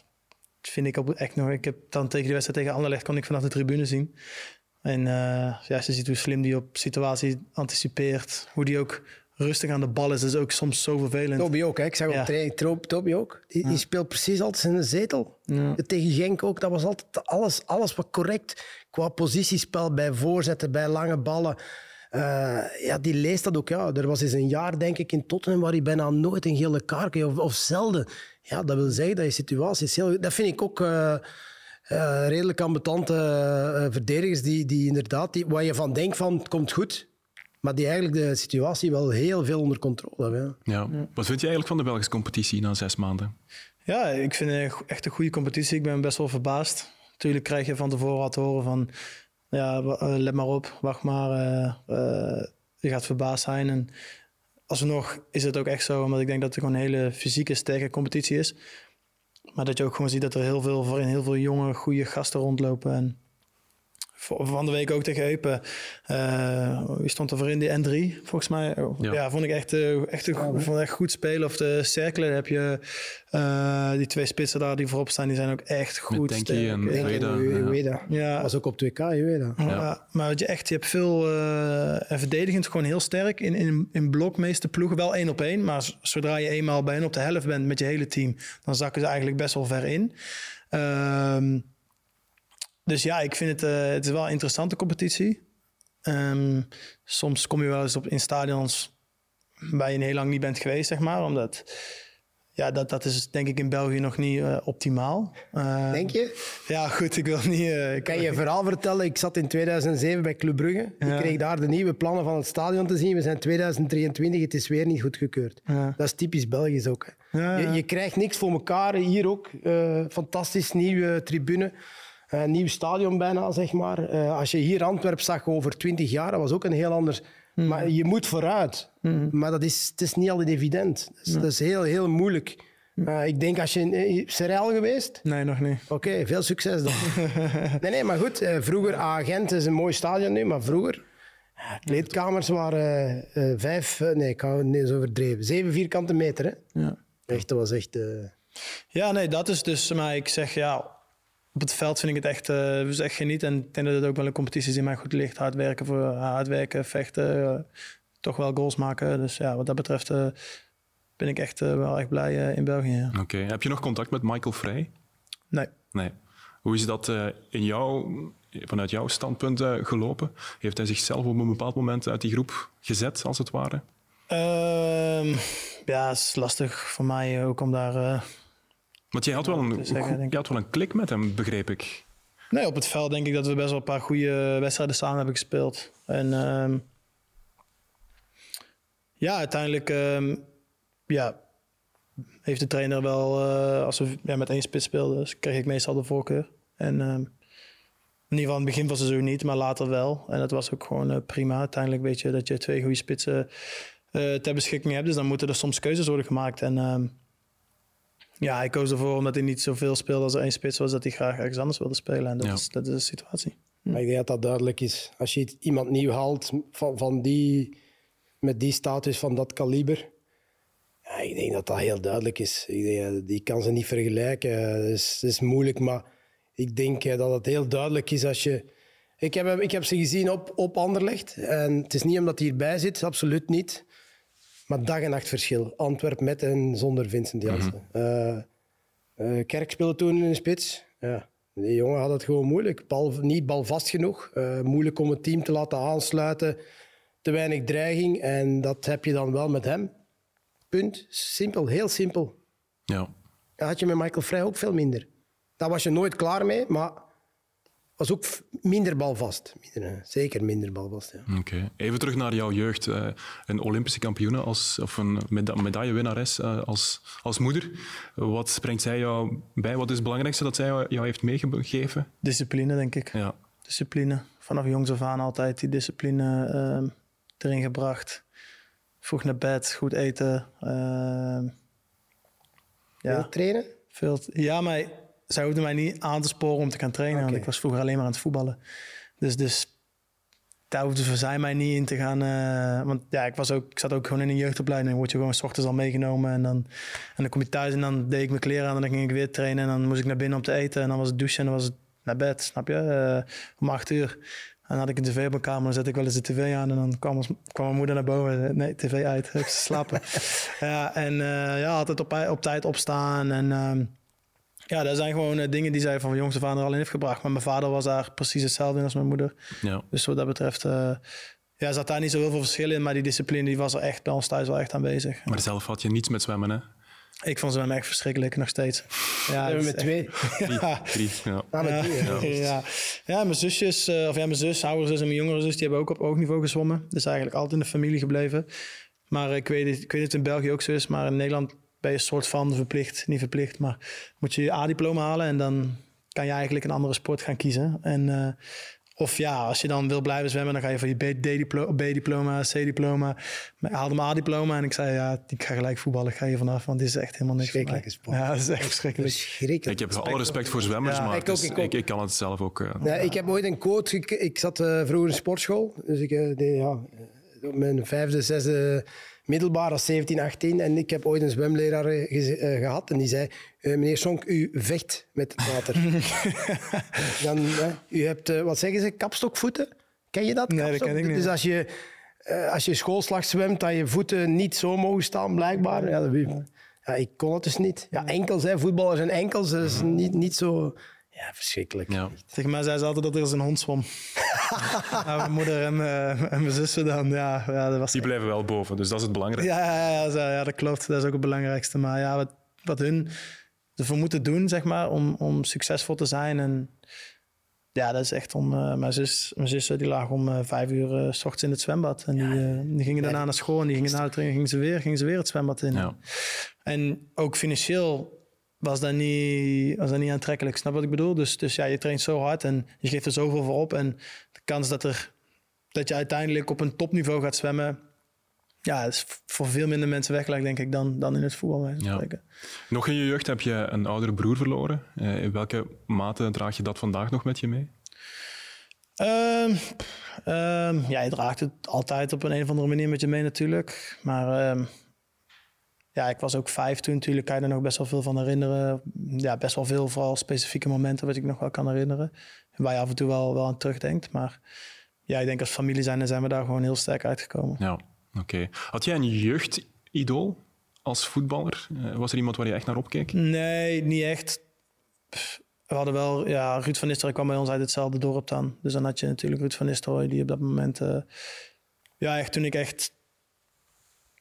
vind ik echt nog... Ik heb dan tegen de wedstrijd tegen Anderlecht kon ik vanaf de tribune zien. En uh, ja, je ziet hoe slim die op situatie anticipeert. Hoe die ook rustig aan de bal is, is ook soms zo vervelend. Toby ook, hè? ik zeg op training, Toby ook. Die, die, speelt precies altijd in de zetel. Ja. Tegen Genk ook, dat was altijd alles, alles wat correct qua positiespel, bij voorzetten, bij lange ballen. Uh, ja, die leest dat ook. Ja. Er was eens een jaar, denk ik, in Tottenham waar hij bijna nooit een gele kaart kreeg, of, of zelden. Ja, dat wil zeggen dat je situatie is heel... Dat vind ik ook... Uh, uh, redelijk ambetante verdedigers die, die inderdaad, die, waar je van denkt van het komt goed, maar die eigenlijk de situatie wel heel veel onder controle hebben. Ja. ja. Wat vind je eigenlijk van de Belgische competitie na zes maanden? Ja, ik vind het echt een goede competitie. Ik ben best wel verbaasd. Natuurlijk krijg je van tevoren wat te horen van... Ja, eh, let maar op, wacht maar. Uh, je gaat verbaasd zijn. En alsnog is het ook echt zo, omdat ik denk dat het gewoon een hele fysieke, sterke competitie is. Maar dat je ook gewoon ziet dat er heel veel, voorin heel veel jonge, goede gasten rondlopen. En van de week ook tegen Eupen. Uh, wie stond er voor in? Die N3, volgens mij. Oh, ja. vond ik echt, uh, echt, een, vond echt goed spelen. Of de cirkelen heb je uh, die twee spitsen daar die voorop staan. Die zijn ook echt goed. Denk je en Ueda. Ja. Was ook op 2K, Ueda. Ja. maar je echt, je hebt veel en verdedigend gewoon heel sterk. In, in, in blok meeste ploegen wel één op één. Maar zodra je eenmaal bij hen op de helft bent met je hele team, dan zakken ze eigenlijk best wel ver in. Ehm dus ja, ik vind het, uh, het is wel een interessante competitie. Um, soms kom je wel eens op, in stadions waar je heel lang niet bent geweest, zeg maar. Omdat, ja, dat, dat is denk ik in België nog niet uh, optimaal. Uh, denk je? Ja, goed, ik wil niet... Ik kan je verhaal vertellen? Ik zat in 2007 bij Club Brugge. Ik kreeg daar de nieuwe plannen van het stadion te zien. We zijn 2023, het is weer niet goedgekeurd. Ja. Dat is typisch Belgisch ook. Je, je, krijgt niks voor elkaar. Hier ook. fantastisch nieuwe tribune. Een nieuw stadion bijna, zeg maar. Uh, als je hier Antwerp zag over twintig jaar, dat was ook een heel ander Maar je moet vooruit. Maar dat is, het is niet altijd evident. Dus Dat is heel, heel moeilijk. Uh, ik denk als je in eh, Serel geweest? Nee, nog niet. Oké, veel succes dan. [LAUGHS] nee, nee, maar goed. Uh, vroeger, Agent is een mooi stadion nu, maar vroeger... Kleedkamers waren vijf, nee, ik hou het niet eens overdreven. Zeven vierkante meter, hè? Ja. Echt, dat was echt... Ja, nee, dat is dus... Maar ik zeg, ja, op het veld vind ik het echt, uh, echt genieten. En ik denk dat het ook wel een competitie is die mij goed ligt. Hard werken, voor, hard werken vechten, toch wel goals maken. Dus ja, wat dat betreft ben ik echt wel echt blij in België. Oké. Heb je nog contact met Michael Vrij? Nee. Nee. Hoe is dat in jou, vanuit jouw standpunt gelopen? Heeft hij zichzelf op een bepaald moment uit die groep gezet, als het ware? Uh, ja, het is lastig voor mij ook om daar... Want jij had, wel een, zeggen, je had wel een klik met hem, begreep ik. Nee, op het veld denk ik dat we best wel een paar goede wedstrijden samen hebben gespeeld. En uh, ja, uiteindelijk um, ja, heeft de trainer wel, uh, als we ja, met één spits speelden, dus kreeg ik meestal de voorkeur. En um, in ieder geval in het begin van het seizoen niet, maar later wel. En dat was ook gewoon uh, prima. Uiteindelijk weet je dat je twee goede spitsen uh, ter beschikking hebt. Dus dan moeten er soms keuzes worden gemaakt. En ja, ik koos ervoor omdat hij niet zoveel speelde als er één spits was, dat hij graag ergens anders wilde spelen. En dat, ja. is, dat is de situatie. Hm. Maar ik denk dat dat duidelijk is. Als je iemand nieuw haalt van, van die, met die status, van dat kaliber. Ja, ik denk dat dat heel duidelijk is. Ik denk, die kan ze niet vergelijken. Het is, het is moeilijk, maar ik denk dat het heel duidelijk is als je... Ik heb, ik heb ze gezien op, op Anderlecht. En het is niet omdat hij hierbij zit, absoluut niet. Maar dag en nacht verschil. Antwerp met en zonder Vincent Janssen. Mm -hmm. uh, uh, Kerk speelde toen in de spits. Ja. Die jongen had het gewoon moeilijk. Bal, niet balvast genoeg. Uh, moeilijk om het team te laten aansluiten. Te weinig dreiging. En dat heb je dan wel met hem. Punt. Simpel, heel simpel. Ja. Dat had je met Michael Vrij ook veel minder. Daar was je nooit klaar mee, maar was ook minder balvast. Minder, zeker minder balvast. Ja. Oké. Even terug naar jouw jeugd. Uh, een Olympische kampioene als, of een meda medaillewinnares uh, als, als moeder. Wat brengt zij jou bij? Wat is het belangrijkste dat zij jou heeft meegegeven? Discipline, denk ik. Ja. Discipline. Vanaf jongs af aan altijd die discipline uh, erin gebracht. Vroeg naar bed, goed eten. ja. Veel trainen? Veel, ja, maar zij hoefde mij niet aan te sporen om te gaan trainen. Okay. Want ik was vroeger alleen maar aan het voetballen. Dus, dus daar hoefde zij mij niet in te gaan. Uh, want ja, ik, was ook, ik zat ook gewoon in een jeugdopleiding. Dan word je gewoon s ochtends al meegenomen. En dan, en dan kom je thuis en dan deed ik mijn kleren aan. En dan ging ik weer trainen. En dan moest ik naar binnen om te eten. En dan was het douchen en dan was het naar bed. Snap je? Uh, om acht uur. En dan had ik een tv op mijn kamer, dan zette ik wel eens de tv aan en dan kwam, ons, kwam mijn moeder naar boven. Nee, tv uit, [LAUGHS] ik slapen. [LAUGHS] ja, en uh, ja, altijd op, op tijd opstaan en... Uh, ja, dat zijn gewoon uh, dingen die zij van jongs af aan er al in heeft gebracht. Maar mijn vader was daar precies hetzelfde in als mijn moeder. Ja. Dus wat dat betreft uh, ja, zat daar niet zo heel veel verschil in. Maar die discipline die was er echt bij ons thuis wel echt aanwezig. Maar zelf had je niets met zwemmen, hè? Ik vond zwemmen echt verschrikkelijk, nog steeds. Ja, we met twee. [LAUGHS] ja. Drie, ja. Ah, met drie, ja. [LAUGHS] ja. ja. mijn zusjes, uh, of ja, mijn zus, oudere zus en mijn jongere zus, die hebben ook op hoog niveau gezwommen. Dus eigenlijk altijd in de familie gebleven. Maar ik weet, ik weet dat het in België ook zo is, maar in Nederland ben je een soort van verplicht, niet verplicht, maar moet je je A-diploma halen en dan kan je eigenlijk een andere sport gaan kiezen. En, uh, of ja, als je dan wil blijven zwemmen, dan ga je voor je B-diploma, C-diploma. Ik haalde mijn A-diploma en ik zei, ja, ik ga gelijk voetballen, ik ga hier vanaf, want dit is echt helemaal niks Schrikkelijke sport. Ja, dat is echt verschrikkelijk. Verschrikkelijk. Ik heb alle respect voor zwemmers, ja, maar ik, ook, ik, ik, ik, kan het zelf ook. Uh, ja, ik heb ooit een coach, ik, ik zat uh, vroeger in sportschool, dus ik uh, deed, ja, mijn vijfde, zesde middelbaar als 17, 18. En ik heb ooit een zwemleraar ge uh, gehad en die zei: uh, Meneer Sonk, u vecht met het water. [LAUGHS] Dan, u hebt, wat zeggen ze, kapstokvoeten? Ken je dat? Nee, Kapstok? dat ken ik niet. Dus als je, als je schoolslag zwemt, dat je voeten niet zo mogen staan, blijkbaar. Ja, dat, ja, ik kon het dus niet. Ja, enkels, hè, voetballers en enkels, dat is niet, niet zo. Ja, verschrikkelijk. Ja. Tegen mij zei ze altijd dat er eens een hond zwom. nou, [LAUGHS] mijn moeder en, uh, en, mijn zussen dan, ja. ja dat was Die blijven wel boven, dus dat is het belangrijkste. Ja, ja, ja, ja, dat klopt. Dat is ook het belangrijkste. Maar ja, wat, wat hun ervoor moeten doen, zeg maar, om, om succesvol te zijn. En ja, dat is echt om... Uh, mijn, zus, mijn zussen die lagen om uh, vijf uur uh, s ochtends in het zwembad. En die, die gingen daarna naar school en die gingen, naar, gingen, ze weer, gingen ze weer het zwembad in. Ja. En ook financieel was dat niet, was dat niet aantrekkelijk. Snap wat ik bedoel? Dus, dus ja, je traint zo hard en je geeft er zoveel voor op. En de kans dat er dat je uiteindelijk op een topniveau gaat zwemmen. Ja, is voor veel minder mensen weggelegd, denk ik, dan, dan in het voetbal. Ja. Nog in je jeugd heb je een oudere broer verloren. Eh, in welke mate draag je dat vandaag nog met je mee? Ehm, ja, je draagt het altijd op een, een of andere manier met je mee natuurlijk. Maar ehm, ja, ik was ook vijf toen natuurlijk. Kan je er nog best wel veel van herinneren. Ja, best wel veel, vooral specifieke momenten wat ik nog wel kan herinneren. Waar je af en toe wel, wel aan terugdenkt. Maar ja, ik denk als familie zijn, zijn we daar gewoon heel sterk uitgekomen. Ja, oké. Had jij een jeugdidool als voetballer? Eh, was er iemand waar je echt naar opkeek? Nee, niet echt. Pff, We hadden wel, ja, Ruud van Nistelrooy kwam bij ons uit hetzelfde dorp dan. Dus dan had je natuurlijk Ruud van Nistelrooy, die op dat moment, eh, ja, echt toen ik echt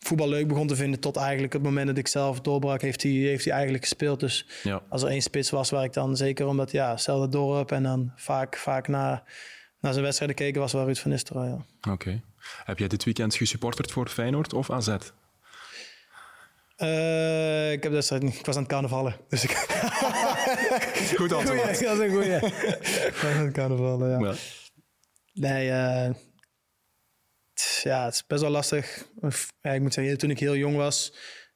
voetbal leuk begon te vinden, tot eigenlijk het moment dat ik zelf doorbrak, heeft hij, heeft hij eigenlijk gespeeld. Dus Ja. als er één spits was waar ik dan zeker omdat, ja, hetzelfde dorp en dan vaak, vaak naar, naar zijn wedstrijden keken, was wel Ruud van Nistelrooy. Ja. Oké. Heb jij dit weekend gesupporterd voor Feyenoord of AZ? Eh, ik heb niet, ik was aan het carnavallen. Dus ik, [LAUGHS] Goed antwoord. dat is een goeie. [LAUGHS] ik was aan het carnavallen, ja. Ja. Nee, eh, t- ja, het is best wel lastig. Of, Ja, ik moet zeggen, toen ik heel jong was.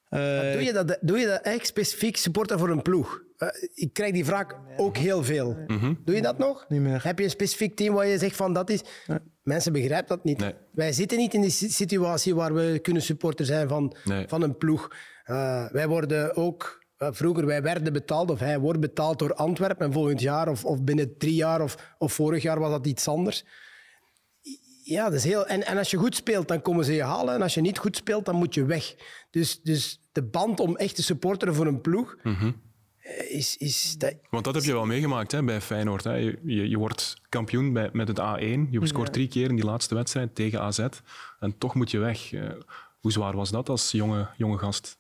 eh, Doe je, dat, doe je dat echt specifiek supporter voor een ploeg? Eh, ik krijg die vraag ook heel veel. Doe je dat nog? Niet meer. Heb je een specifiek team waar je zegt van dat is... Mensen begrijpen dat niet. Nee. Wij zitten niet in die si- situatie waar we kunnen supporter zijn van, Nee. van een ploeg. Eh, wij worden ook... vroeger, wij werden betaald, of hij wordt betaald door Antwerpen. En volgend jaar, of, of binnen drie jaar, of, of vorig jaar was dat iets anders. Ja, dat is heel... En, en als je goed speelt, dan komen ze je halen. En als je niet goed speelt, dan moet je weg. Dus, dus de band om echt te supporteren voor een ploeg... Mhm. eh, Is, is dat, Want dat heb je wel meegemaakt hè, bij Feyenoord. Hè. Je, je, je wordt kampioen bij, met het A1. Je scoort drie keer in die laatste wedstrijd tegen AZ. En toch moet je weg. Eh, hoe zwaar was dat als jonge, jonge gast?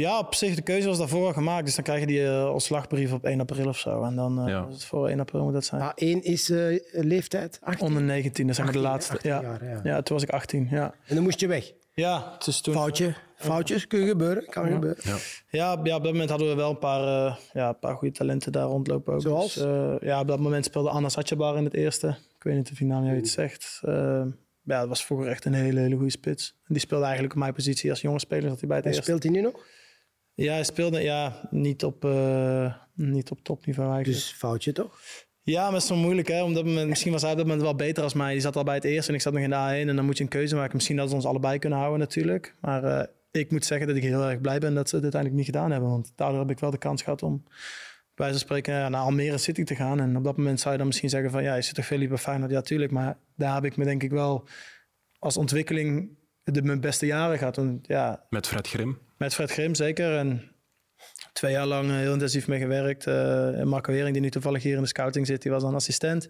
Ja, op zich, de keuze was daarvoor al gemaakt. Dus dan krijg je die eh ontslagbrief op 1 april of zo. En dan eh, Ja. was het voor 1 april moet dat zijn. A1 is eh, leeftijd, 18. Onder 19, dat zijn we de 18, laatste. 18 ja. jaar, ja. ja, toen was ik 18. Ja, En dan moest je weg. ja dus toen. Foutje. Foutjes kunnen gebeuren. Kan gebeuren. Ja. Ja, ja, op dat moment hadden we wel een paar, eh, ja, een paar goede talenten daar rondlopen. Ook. Zoals? Dus, eh, ja, op dat moment speelde Anna Satjabar in het eerste. Ik weet niet of die naam jou iets zegt. Eh, ja, dat was vroeger echt een hele, hele goede spits. En die speelde eigenlijk op mijn positie als jonge speler. Zat hij bij het En eerste. speelt hij nu nog? Ja, hij speelde ja, niet, op, eh, niet op topniveau eigenlijk. Dus foutje toch? Ja, maar het is zo moeilijk. Hè? Op dat moment, misschien was hij op dat moment wel beter als mij. Die zat al bij het eerste en ik zat nog in de A1. En dan moet je een keuze maken. Misschien dat ze ons allebei kunnen houden natuurlijk. Maar eh, ik moet zeggen dat ik heel erg blij ben dat ze het uiteindelijk niet gedaan hebben. Want daardoor heb ik wel de kans gehad om bij wijze van spreken ja, naar Almere City te gaan. En op dat moment zou je dan misschien zeggen van... Ja, je zit toch veel liever Feyenoord? Ja, tuurlijk. Maar daar heb ik me denk ik wel als ontwikkeling de, mijn beste jaren gehad. Want ja, Met Fred Grim. Met Fred Grim zeker. En twee jaar lang eh, heel intensief mee gewerkt. En Marco Wering, die nu toevallig hier in de scouting zit, die was dan assistent.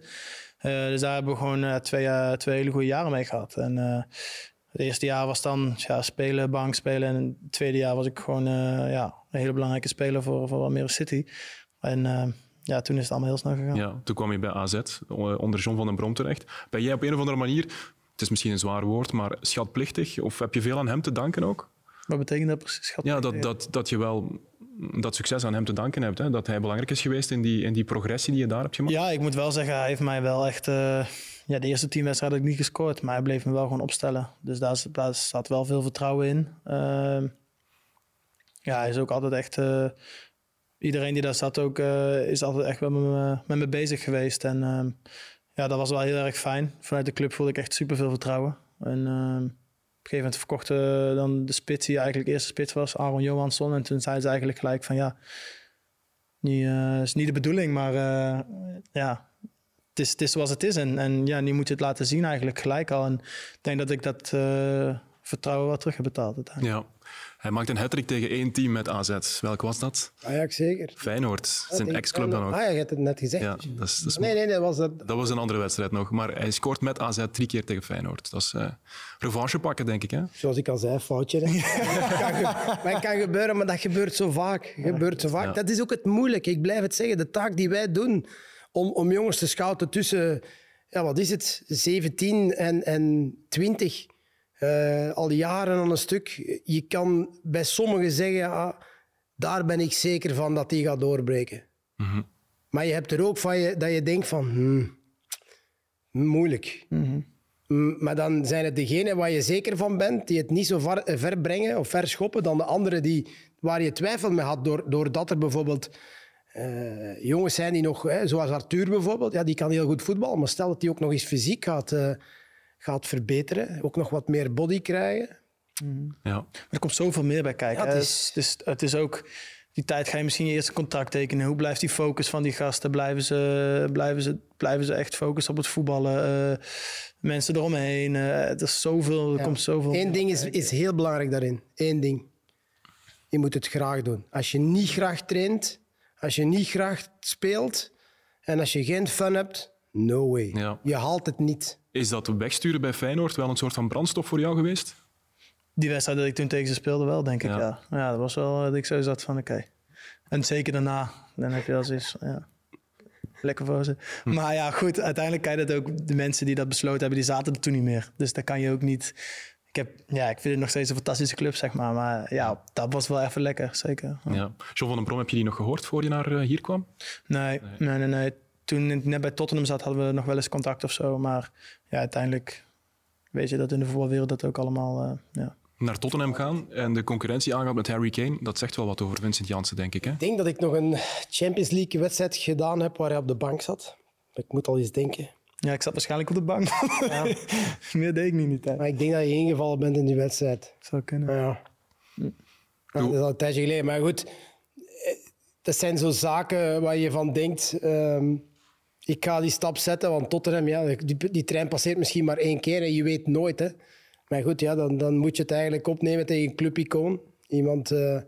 Eh, dus daar hebben we gewoon twee, twee hele goede jaren mee gehad. En het eerste jaar was dan ja, spelen, bank spelen. En het tweede jaar was ik gewoon ja, een hele belangrijke speler voor, voor Almere City. En ja, toen is het allemaal heel snel gegaan. Ja, toen kwam je bij AZ, onder John van den Brom terecht. Ben jij op een of andere manier, het is misschien een zwaar woord, maar schatplichtig? Of heb je veel aan hem te danken ook? Wat betekent dat precies? schat? Ja, dat, dat, dat je wel dat succes aan hem te danken hebt. Hè? Dat hij belangrijk is geweest in die, in die progressie die je daar hebt gemaakt. Ja, ik moet wel zeggen, hij heeft mij wel echt... eh, ja, de eerste tien wedstrijden heb ik niet gescoord, maar hij bleef me wel gewoon opstellen. Dus daar staat wel veel vertrouwen in. Ehm, ja, hij is ook altijd echt... eh, iedereen die daar zat ook, eh, is altijd echt met me, met me bezig geweest. En ehm, ja, dat was wel heel erg fijn. Vanuit de club voelde ik echt super veel vertrouwen. En ehm, op een gegeven moment verkochten dan de spits die eigenlijk eerste spits was, Aaron Johansson. En toen zei ze eigenlijk gelijk van ja, niet, eh, is niet de bedoeling, maar eh, ja, het is, het is zoals het is. En, en ja, nu moet je het laten zien eigenlijk gelijk al. En ik denk dat ik dat eh, vertrouwen wel terug heb betaald. Ja. Hij maakte een hat tegen één team met AZ. Welk was dat? Ajax zeker. Feyenoord, zijn ex-club dan ook. Ah ja, je hebt het net gezegd. Ja, dat is, dat is Nee, nee, dat was dat. Dat was een andere wedstrijd nog. Maar hij scoort met AZ drie keer tegen Feyenoord. Dat is eh revanche pakken, denk ik. Hè? Zoals ik al zei, foutje. Dat [LAUGHS] kan gebeuren, maar dat gebeurt zo vaak. Gebeurt zo vaak. Ja. Dat is ook het moeilijke. Ik blijf het zeggen. De taak die wij doen om, om jongens te scouten tussen, ja, wat is het, 17 en, en 20. Eh, al jaren aan een stuk. Je kan bij sommigen zeggen, ah, daar ben ik zeker van dat die gaat doorbreken. Maar je hebt er ook van je, dat je denkt van, hmm, moeilijk. Mm, Maar dan zijn het degenen waar je zeker van bent, die het niet zo ver, eh, ver brengen of ver schoppen dan de anderen die, waar je twijfel mee had. Door, doordat er bijvoorbeeld eh, jongens zijn die nog, hè, zoals Arthur bijvoorbeeld, ja, die kan heel goed voetballen. Maar stel dat hij ook nog eens fysiek gaat, eh, gaat verbeteren, ook nog wat meer body krijgen. Ja. Maar er komt zoveel meer bij kijken. Ja, het hè. is- het, is, het is ook... Die tijd ga je misschien je eerste contract tekenen. Hoe blijft die focus van die gasten? Blijven ze, blijven ze, blijven ze echt focussen op het voetballen? Eh, mensen eromheen. eh er is zoveel, er Ja. komt zoveel... Eén ding is, is heel belangrijk daarin. Eén ding. Je moet het graag doen. Als je niet graag traint, als je niet graag speelt en als je geen fun hebt, no way. Ja. Je haalt het niet. Is dat wegsturen bij Feyenoord wel een soort van brandstof voor jou geweest? Die wedstrijd dat ik toen tegen ze speelde wel, denk ik, Ja. ja. Ja, dat was wel dat ik zo zat van, oké. En zeker daarna, dan heb je wel zoiets ja... Lekker voor ze. Hm. Maar ja, goed, uiteindelijk kan je dat ook... De mensen die dat besloten hebben, die zaten er toen niet meer. Dus daar kan je ook niet... Ik, heb, ja, ik vind het nog steeds een fantastische club, zeg maar. Maar ja, dat was wel even lekker, zeker. Ja. John van den Brom, heb je die nog gehoord voor je naar eh, hier kwam? Nee, nee, nee, nee. Toen ik net bij Tottenham zat, hadden we nog wel eens contact of zo. Maar ja, uiteindelijk weet je dat in de voetbalwereld dat ook allemaal... eh, ja. Naar Tottenham gaan en de concurrentie aangaan met Harry Kane, dat zegt wel wat over Vincent Janssen, denk ik. Hè? Ik denk dat ik nog een Champions League wedstrijd gedaan heb waar hij op de bank zat. Ik moet al eens denken. ja, ik zat waarschijnlijk op de bank. [LAUGHS] Meer deed ik niet in die tijd. Maar ik denk dat je ingevallen bent in die wedstrijd. Zou kunnen. Ja. Ja, dat is al een tijdje geleden. Maar goed, eh, dat zijn zo zaken waar je van denkt... ehm, ik ga die stap zetten, want Tottenham, ja, die, die trein passeert misschien maar één keer en je weet nooit. Hè. Maar goed, ja, dan, dan moet je het eigenlijk opnemen tegen een clubicoon. Iemand, eh,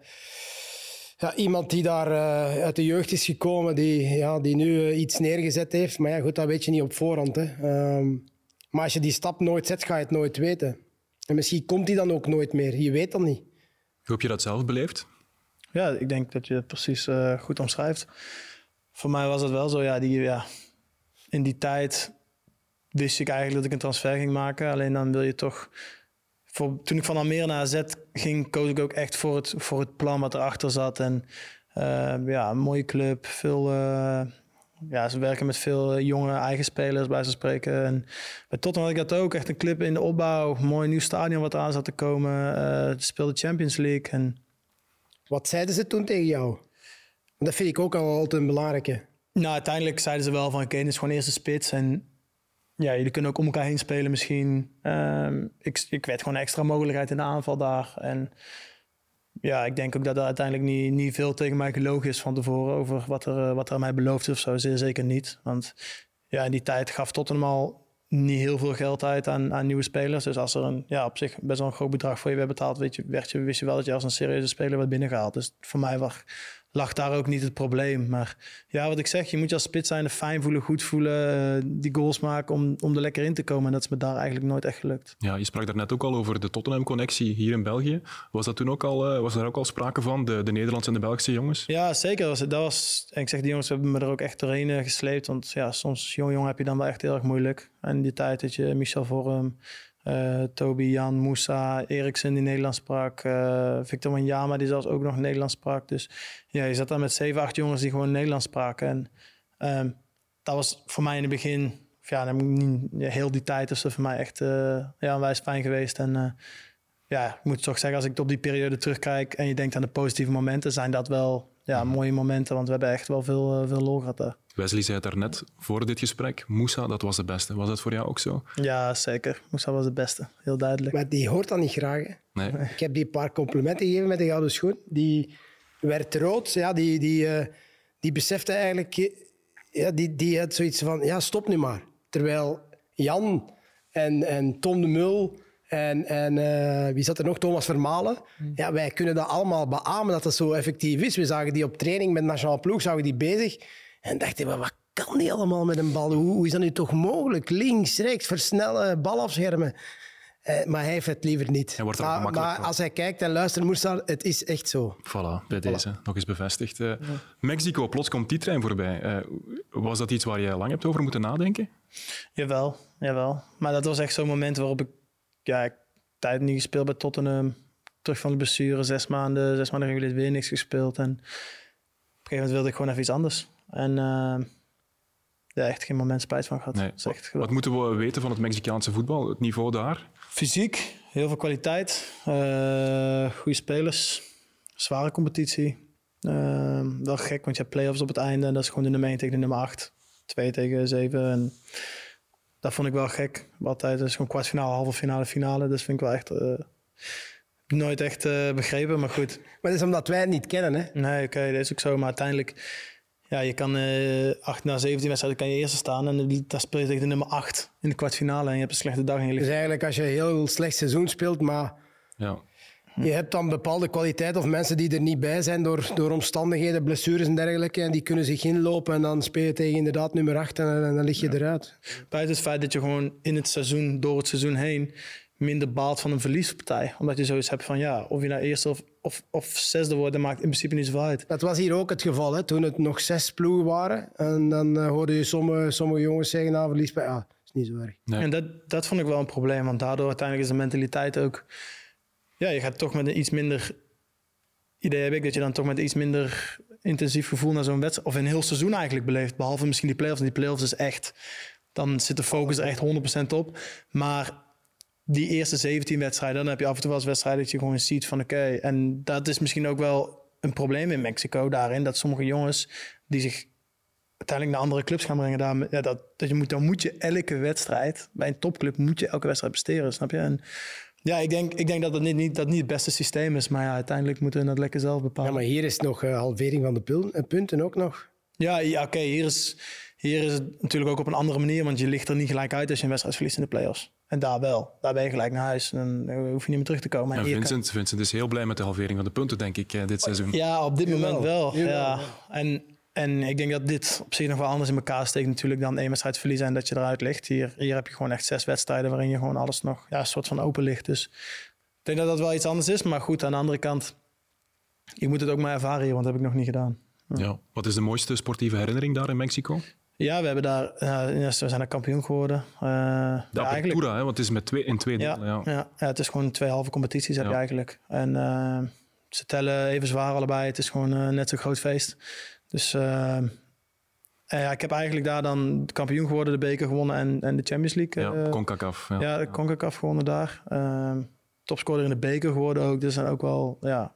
ja, iemand die daar eh, uit de jeugd is gekomen, die, ja, die nu eh, iets neergezet heeft. Maar ja, goed, dat weet je niet op voorhand. Hè. Ehm, maar als je die stap nooit zet, ga je het nooit weten. En misschien komt die dan ook nooit meer. Je weet dat niet. Hoe heb je dat zelf beleefd? Ja, ik denk dat je het precies eh, goed omschrijft. Voor mij was het wel zo, ja, die, ja, in die tijd wist ik eigenlijk dat ik een transfer ging maken. Alleen dan wil je toch... Voor, toen ik van Almere naar AZ ging, koos ik ook echt voor het, voor het plan wat erachter zat. En eh, ja, een mooie club, veel... eh, ja, ze werken met veel eh, jonge eigen spelers, bij ze spreken. En bij Tottenham had ik dat ook. Echt een club in de opbouw. Mooi nieuw stadion wat aan zat te komen. speelde Champions League. En Wat zeiden ze toen tegen jou? Dat vind ik ook al altijd een belangrijke. Nou, uiteindelijk zeiden ze wel van Kane is gewoon eerste spits. En ja, jullie kunnen ook om elkaar heen spelen misschien. Ehm, ik, ik werd gewoon extra mogelijkheid in de aanval daar. En ja, ik denk ook dat er uiteindelijk niet, niet veel tegen mij gelogen is van tevoren over wat er, eh, wat er mij beloofd is of zo. Zeer zeker niet. Want ja, in die tijd gaf Tottenham al niet heel veel geld uit aan, aan nieuwe spelers. Dus als er een, ja, op zich best wel een groot bedrag voor je werd betaald, weet je, werd je, wist je wel dat je als een serieuze speler werd binnengehaald. Dus voor mij lag, lag daar ook niet het probleem. Maar ja, wat ik zeg, je moet je als spits zijn, fijn voelen, goed voelen, eh, die goals maken om, om er lekker in te komen. En dat is me daar eigenlijk nooit echt gelukt. Ja, je sprak daarnet ook al over de Tottenham-connectie hier in België. Was, dat toen ook al, eh, was daar ook al sprake van, de, de Nederlandse en de Belgische jongens? Ja, zeker. Dat was, dat was, en ik zeg, die jongens hebben me er ook echt doorheen eh, gesleept. Want ja, soms jong jong heb je dan wel echt heel erg moeilijk. En die tijd dat je Michel Vorm, eh Toby, Jan, Moussa, Eriksen die Nederlands sprak. eh, Victor Wanyama die zelfs ook nog Nederlands sprak. Dus ja, je zat dan met zeven, acht jongens die gewoon Nederlands spraken. En ehm, dat was voor mij in het begin, ja, heel die tijd is dat voor mij echt eh ja, onwijs fijn geweest. En ja, ik moet toch zeggen, als ik op die periode terugkijk en je denkt aan de positieve momenten, zijn dat wel ja, mooie momenten. Want we hebben echt wel veel, eh, veel lol gehad daar. Wesley zei het daarnet, voor dit gesprek, Moussa, dat was de beste. Was dat voor jou ook zo? Ja, zeker. Moussa was het beste. Heel duidelijk. Maar die hoort dat niet graag. Hè. Nee. [LAUGHS] Ik heb die een paar complimenten gegeven met de gouden schoen. Die werd rood. Ja, die, die, eh, die besefte eigenlijk... eh, Ja, die, die had zoiets van, ja, stop nu maar. Terwijl Jan en, en Tom de Mul en, en eh, wie zat er nog? Thomas Vermalen. Ja, wij kunnen dat allemaal beamen dat dat zo effectief is. We zagen die op training met Nationale Ploeg, zagen die bezig. En dachten we, wat kan die allemaal met een bal? Hoe, hoe is dat nu toch mogelijk? Links, rechts, versnellen, bal afschermen. Eh, maar hij heeft het liever niet. Hij wordt er ook maar, als hij kijkt en luistert, Moussa, het is echt zo. Voilà, bij deze. Nog eens bevestigd. Eh, Mexico, plots komt die trein voorbij. Eh, was dat iets waar je lang hebt over moeten nadenken? Jawel, jawel. Maar dat was echt zo'n moment waarop ik... Ja, ik tijd niet gespeeld bij Tottenham. Terug van de blessure, zes maanden. Zes maanden geleden weer niks gespeeld. En op een gegeven moment wilde ik gewoon even iets anders. En eh, ja, echt geen moment spijt van gehad. Nee. Echt Wat moeten we weten van het Mexicaanse voetbal, het niveau daar? Fysiek, heel veel kwaliteit. eh goede spelers. Zware competitie. Eh, wel gek, want je hebt play-offs op het einde. En dat is gewoon de nummer 1 tegen de nummer 8. 2 tegen 7. En dat vond ik wel gek. Altijd is gewoon kwartfinale, halve finale, finale. Dus vind ik wel echt... eh, nooit echt eh, begrepen, maar goed. Maar dat is omdat wij het niet kennen, hè? Nee, oké, dat is ook zo. Maar uiteindelijk, ja, je kan eh 8 na 17 wedstrijden kan je eerste staan. En die- daar speel je tegen de nummer 8 in de kwartfinale. En je hebt een slechte dag en je ligt Dus eigenlijk als je een heel slecht seizoen speelt, maar Ja. Je hebt dan bepaalde kwaliteit of mensen die er niet bij zijn door, door omstandigheden, blessures en dergelijke, en die kunnen zich inlopen en dan speel je tegen inderdaad nummer 8 en, en dan lig je eruit. Buiten het feit dat je gewoon in het seizoen, door het seizoen heen, minder baalt van een verliespartij. Omdat je zoiets hebt van, ja, of je nou eerste of, of, of zesde wordt, dat maakt in principe niet zoveel uit. Dat was hier ook het geval, hè, toen het nog zes ploegen waren. En dan eh, hoorde je sommige, sommige jongens zeggen, nou verlies bij, ja, is niet zo erg. Nee. En dat, dat vond ik wel een probleem, want daardoor uiteindelijk is de mentaliteit ook... Ja, je gaat toch met een iets minder... Idee heb ik dat je dan toch met een iets minder intensief gevoel naar zo'n wedstrijd... Of een heel seizoen eigenlijk beleeft, behalve misschien die play-offs. En die play-offs is echt... Dan zit de focus er echt 100% op. Maar die eerste 17 wedstrijden, dan heb je af en toe wel eens wedstrijden dat je gewoon ziet van oké. en dat is misschien ook wel een probleem in Mexico daarin, dat sommige jongens die zich uiteindelijk naar andere clubs gaan brengen, daar, ja, dat, dat je moet, dan moet je elke wedstrijd, bij een topclub moet je elke wedstrijd presteren, snap je? En ja, ik denk, ik denk dat dat niet, niet, dat niet het beste systeem is, maar ja, uiteindelijk moeten we dat lekker zelf bepalen. Ja, maar hier is nog eh, halvering van de pul- eh, punten ook nog. Ja, ja oké, hier, is, hier is het natuurlijk ook op een andere manier, want je ligt er niet gelijk uit als je een wedstrijd verliest in de play-offs. En daar wel. Daar ben je gelijk naar huis en dan hoef je niet meer terug te komen. En kan- Vincent, Vincent is heel blij met de halvering van de punten, denk ik, eh, dit seizoen. Ja, op dit Jawel, moment wel. ja. En, en ik denk dat dit op zich nog wel anders in elkaar steekt natuurlijk dan één wedstrijd verliezen en dat je eruit ligt. Hier, hier heb je gewoon echt zes wedstrijden waarin je gewoon alles nog ja, een soort van open ligt. Dus ik denk dat dat wel iets anders is. Maar goed, aan de andere kant, je moet het ook maar ervaren hier, want dat heb ik nog niet gedaan. Ja. Wat is de mooiste sportieve herinnering daar in Mexico? Ja, we hebben daar, ja, we zijn daar kampioen geworden. Eh, De ja, eigenlijk- hè, want het is met twee, in twee Ja, delen. Ja. ja. Ja, het is gewoon twee halve competities heb je eigenlijk. En eh, ze tellen even zwaar allebei. Het is gewoon net zo'n groot feest. Dus eh, en ja, ik heb eigenlijk daar dan kampioen geworden, de beker gewonnen en, en de Champions League. Ja, eh, CONCACAF. Ja. ja, de CONCACAF gewonnen daar. Uh, topscorer in de beker geworden ook. Dus zijn ook wel ja,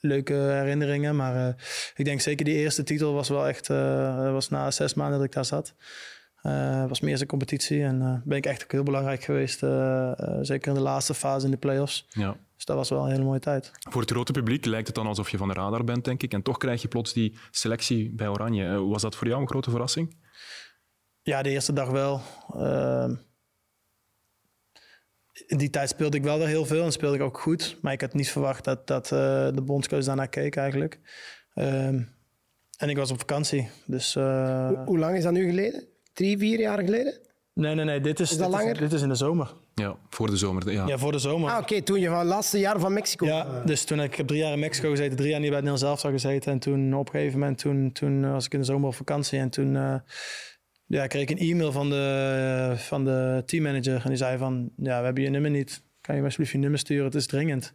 leuke herinneringen. Maar eh, ik denk zeker die eerste titel was wel echt... eh, was na zes maanden dat ik daar zat. Eh was mijn eerste competitie. En eh, ben ik echt ook heel belangrijk geweest. eh, eh, zeker in de laatste fase in de play-offs. Ja. Dus dat was wel een hele mooie tijd. Voor het grote publiek lijkt het dan alsof je van de radar bent, denk ik. En toch krijg je plots die selectie bij Oranje. Eh, Was dat voor jou een grote verrassing? Ja, de eerste dag wel. Ehm, in die tijd speelde ik wel weer heel veel en speelde ik ook goed. Maar ik had niet verwacht dat, dat eh, de bondscoach daarnaar keek eigenlijk. Ehm, en ik was op vakantie. Dus eh, Hoe- Hoe lang is dat nu geleden? Drie, vier jaar geleden? Nee, nee, nee. Dit is, dit is in de zomer. Ja, voor de zomer. Ja. Ja, voor de zomer. Ah, oké, toen je van het laatste jaar van Mexico... Ja, dus toen ik heb drie jaar in Mexico gezeten, drie jaar niet bij het Nederlands elftal gezeten. En toen op een gegeven moment, toen, toen was ik in de zomer op vakantie. En toen eh, ja, kreeg ik een e-mail van de, van de teammanager. En die zei van, ja, we hebben je nummer niet. Kan je me alsjeblieft je nummer sturen? Het is dringend.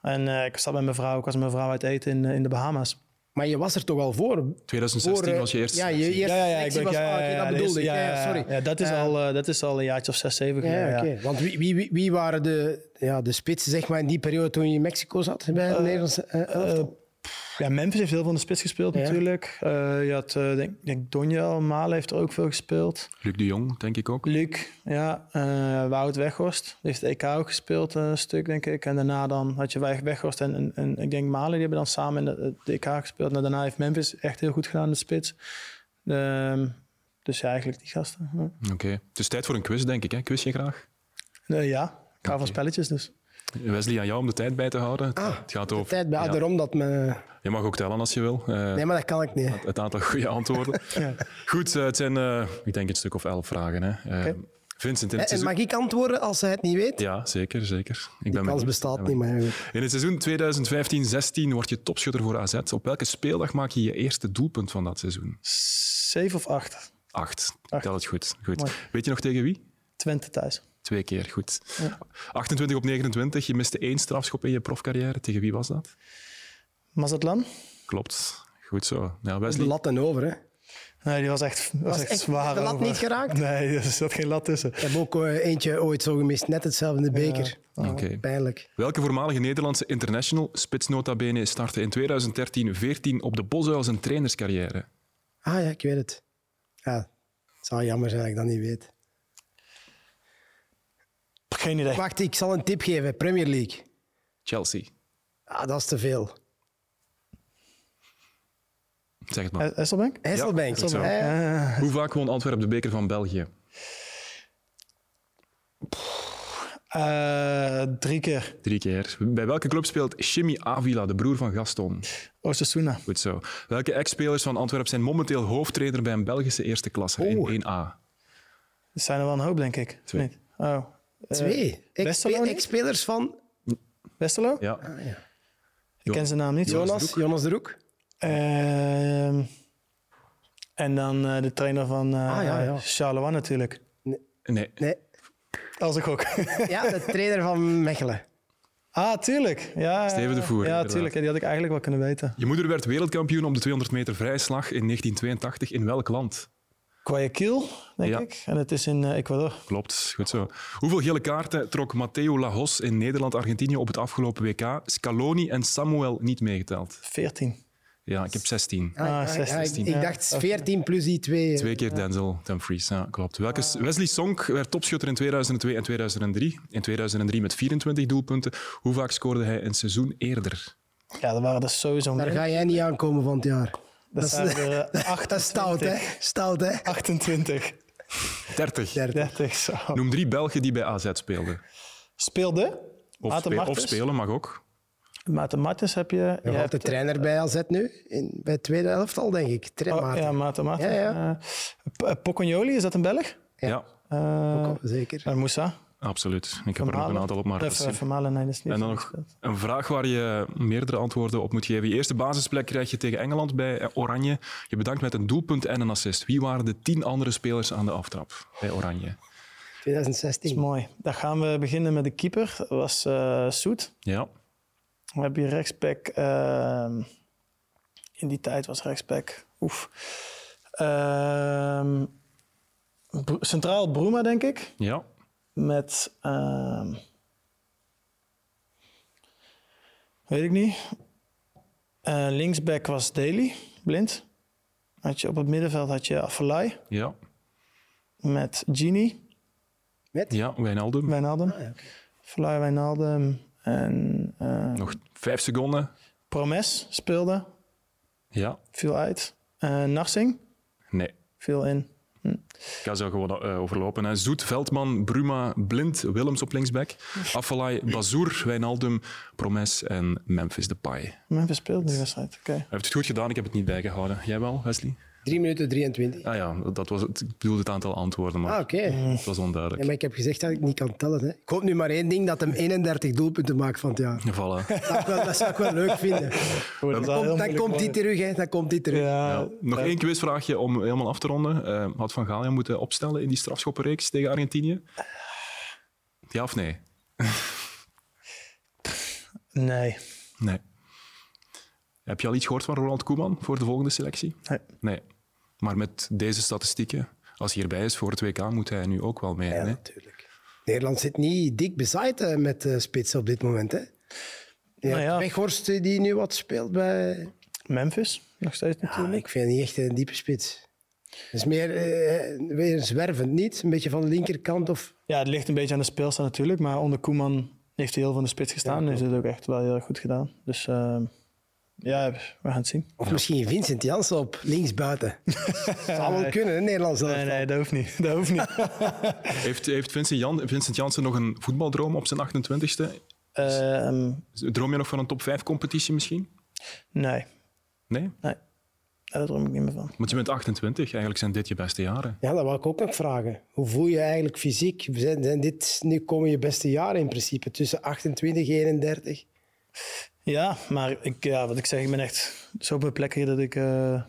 En eh, ik zat met mijn vrouw, ik was met mijn vrouw uit eten in, in de Bahama's. Maar je was er toch al voor? 2016 voor, eh, was je eerste Ja, je eerste Ja, ja, ja, ik was... ja, ah, ja, dat ja, bedoelde ik. ja, sorry. Ja, dat, is Eh, al, eh, dat is al een jaartje of zes, zeven geleden. Ja. Want wie, wie, wie, wie waren de, ja, de spitsen zeg maar, in die periode toen je in Mexico zat bij het Nederlandse eh, elftal? Ja, Memphis heeft heel veel in de spits gespeeld Ja. natuurlijk. Eh, je had, eh, denk, denk Donjel Malen heeft er ook veel gespeeld. Luc de Jong, denk ik ook. Luc, ja. eh Wout Weghorst. Die heeft de EK ook gespeeld, een stuk, denk ik. En daarna dan had je Weg- Weghorst en, en, en ik denk Malen, die hebben dan samen in de, de EK gespeeld. En daarna heeft Memphis echt heel goed gedaan in de spits. Ehm, dus ja, eigenlijk die gasten. Ja, Oké. Het is tijd voor een quiz, denk ik. Hè? Quiz je graag? Eh, ja. ik hou van spelletjes dus. Wesley, aan jou om de tijd bij te houden. Het, Ah, het gaat De over... tijd bij, ja, daarom dat me... je mag ook tellen als je wil. Eh, Nee, maar dat kan ik niet. Het aantal goede antwoorden. [LAUGHS] Goed, eh, het zijn, eh, ik denk, een stuk of elf vragen. Hè. Eh. Vincent, in En het seizoen... mag ik antwoorden als hij het niet weet? Ja, zeker, zeker. Ik Die ben kans bestaat Ja, niet, maar. In het seizoen 2015-16 word je topschutter voor AZ. Op welke speeldag maak je je eerste doelpunt van dat seizoen? Zeven of acht. Acht. Acht. Tel het goed. goed. Mooi. Weet je nog tegen wie? Twente thuis. Twee keer, goed. 28 op 29. Je miste één strafschop in je profcarrière. Tegen wie was dat? Mazatlan? Klopt. Goed zo. Ja, De lat en over, hè. Nee, die was echt, was Was echt, echt zwaar. de lat over. niet geraakt? Nee, er zat geen lat tussen. Ik heb ook eh, eentje ooit zo gemist, net hetzelfde in de beker. Oké. Pijnlijk. Welke voormalige Nederlandse international, spits nota bene, startte in 2013-14 op de Bosuil zijn trainerscarrière? Ah ja, ik weet het. Ja, het zou jammer zijn dat ik dat niet weet. Geen idee. Wacht, ik zal een tip geven. Premier League. Chelsea. Ah, dat is te veel. Zeg het maar. Eh, Esselbank? Hasselbank. dat is zo. Ja, ja. Hoe vaak won Antwerpen de beker van België? Eh, drie keer. Drie keer. Bij welke club speelt Jimmy Avila, de broer van Gaston? Osasuna. Goed zo. Welke ex-spelers van Antwerpen zijn momenteel hoofdtrainer bij een Belgische eerste klasse Oeh. in 1A? Dat zijn er wel een hoop, denk ik. Twee. Niet? Oh. Eh, Twee. Ex-spelers van Westerlo? Ja. Ik ken zijn naam niet. Jonas, Jonas de Roek. Ehm, en dan eh, de trainer van eh Ah, ja, ja. Charleroi natuurlijk. Nee. Nee. Als ik ook. [LAUGHS] Ja, de trainer van Mechelen. ah, tuurlijk. Ja, Steven de Voer, Ja, inderdaad. tuurlijk. Die had ik eigenlijk wel kunnen weten. Je moeder werd wereldkampioen op de 200 meter vrije slag in 1982. In welk land? Guayaquil, denk Ja. ik. En het is in eh, Ecuador. Klopt, goed zo. Hoeveel gele kaarten trok Matteo Lajos in Nederland-Argentinië op het afgelopen WK? Scaloni en Samuel niet meegeteld. 14. Ja, ik heb 16. Ah, ja, 16. ik, ik dacht 14 plus die twee. Twee keer Denzel Dumfries, ja, klopt. Welke, Wesley Sonk werd topschutter in 2002 en 2003. In 2003 met 24 doelpunten. Hoe vaak scoorde hij een seizoen eerder? Ja, dat waren er sowieso Daar ga jij niet aankomen van het jaar. Dat is- zijn er eh, [LAUGHS] Dat is stout, hè? 28. Stout, hè? 28. 30. 30. 30, zo. Noem drie Belgen die bij AZ speelden. Speelde. Of, spe- of spelen mag ook. Maarten Martens heb je. je hebt- altijd trainer bij AZ nu, in, bij het tweede elftal, denk ik. Tra- Oh, Maarten. ja, Maarten Martens. Ja, ja. Eh, eh, Pocognoli, is dat een Belg? Ja, Ja. Eh Ook al, zeker. en Moussa. Absoluut. Ik heb er nog een aantal op, maar dat is- dat is niet. En dan nog een vraag waar je meerdere antwoorden op moet geven. Je eerste basisplek krijg je tegen Engeland bij eh, Oranje. Je bedankt met een doelpunt en een assist. Wie waren de tien andere spelers aan de aftrap bij Oranje? 2016. Mooi. Dan gaan we beginnen met de keeper. Dat was eh Soet. Ja, Dan heb je rechtsback. ehm, in die tijd was rechtsback. Oef. Ehm, Bro- Centraal Bruma, denk ik. ja, Met. ehm, weet ik niet. Eh, linksback was Daly, blind. Had je op het middenveld had je Afellay ja, met Genie, Met? ja, Wijnaldum. Wijnaldum. Ah, ja, Wijnaldum en eh, Nog vijf seconden. Promes speelde, Ja, viel uit. Eh Narsing nee. viel in. Ik ga zo gewoon eh, overlopen. Hè. Zoet, Veldman, Bruma, Blind, Willems op linksback. Afellay, Bazoer, Wijnaldum, Promes en Memphis Depay. Memphis speelde die wedstrijd. Oké. Hij heeft het goed gedaan, ik heb het niet bijgehouden. Jij wel, Wesley? 3 minuten 23. Ah ja, dat was het. Ik bedoelde het aantal antwoorden, maar Ah, oké. het was Ja, onduidelijk. maar ik heb gezegd dat ik niet kan tellen. Hè. Ik hoop nu maar één ding, dat hem 31 doelpunten maakt van het jaar. Voilà. Dat, zou ik wel- dat zou ik wel leuk vinden. [LAUGHS] Goed, dan komt worden. terug, hè. Dan komt hij terug. Ja, Ja, nog één quizvraagje om helemaal af te ronden. Eh, had Van Gaal je moeten opstellen in die strafschoppenreeks tegen Argentinië? Ja of nee? [LAUGHS] Nee. Nee. Heb je al iets gehoord van Ronald Koeman voor de volgende selectie? nee. Nee. Maar met deze statistieken, als hij hierbij is voor het WK, moet hij nu ook wel mee. Ja, hè? natuurlijk. Nederland zit niet dik bezaaid hè, met uh, spitsen op dit moment. Hè. Ja, Nou ja. Weghorst eh, die nu wat speelt bij... Memphis, nog steeds Ah, natuurlijk. ik vind het niet echt een diepe spits. Het is meer eh, weer zwervend, niet? Een beetje van de linkerkant of... Ja, het ligt een beetje aan de speelstijl natuurlijk. Maar onder Koeman heeft hij heel van de spits gestaan. en is het ook echt wel heel goed gedaan. Dus ehm, ja, we gaan het zien. Of misschien Vincent Janssen op linksbuiten. [LAUGHS] Zou wel kunnen, hè, Nederlands Nee, nee, dat hoeft niet. Dat hoeft niet. [LAUGHS] Heeft, heeft Vincent, Jan, Vincent Janssen nog een voetbaldroom op zijn 28e? Ehm, Droom je nog van een top 5 competitie misschien? nee, Nee? nee. Daar droom ik niet meer van. Want je bent 28, eigenlijk zijn dit je beste jaren. Ja, dat wou ik ook nog vragen. Hoe voel je eigenlijk fysiek? Zijn, zijn dit, nu komen je beste jaren in principe, tussen 28 en 31. Ja, maar ik, ja, wat ik zeg, ik ben echt zo op mijn plek hier dat ik, eh,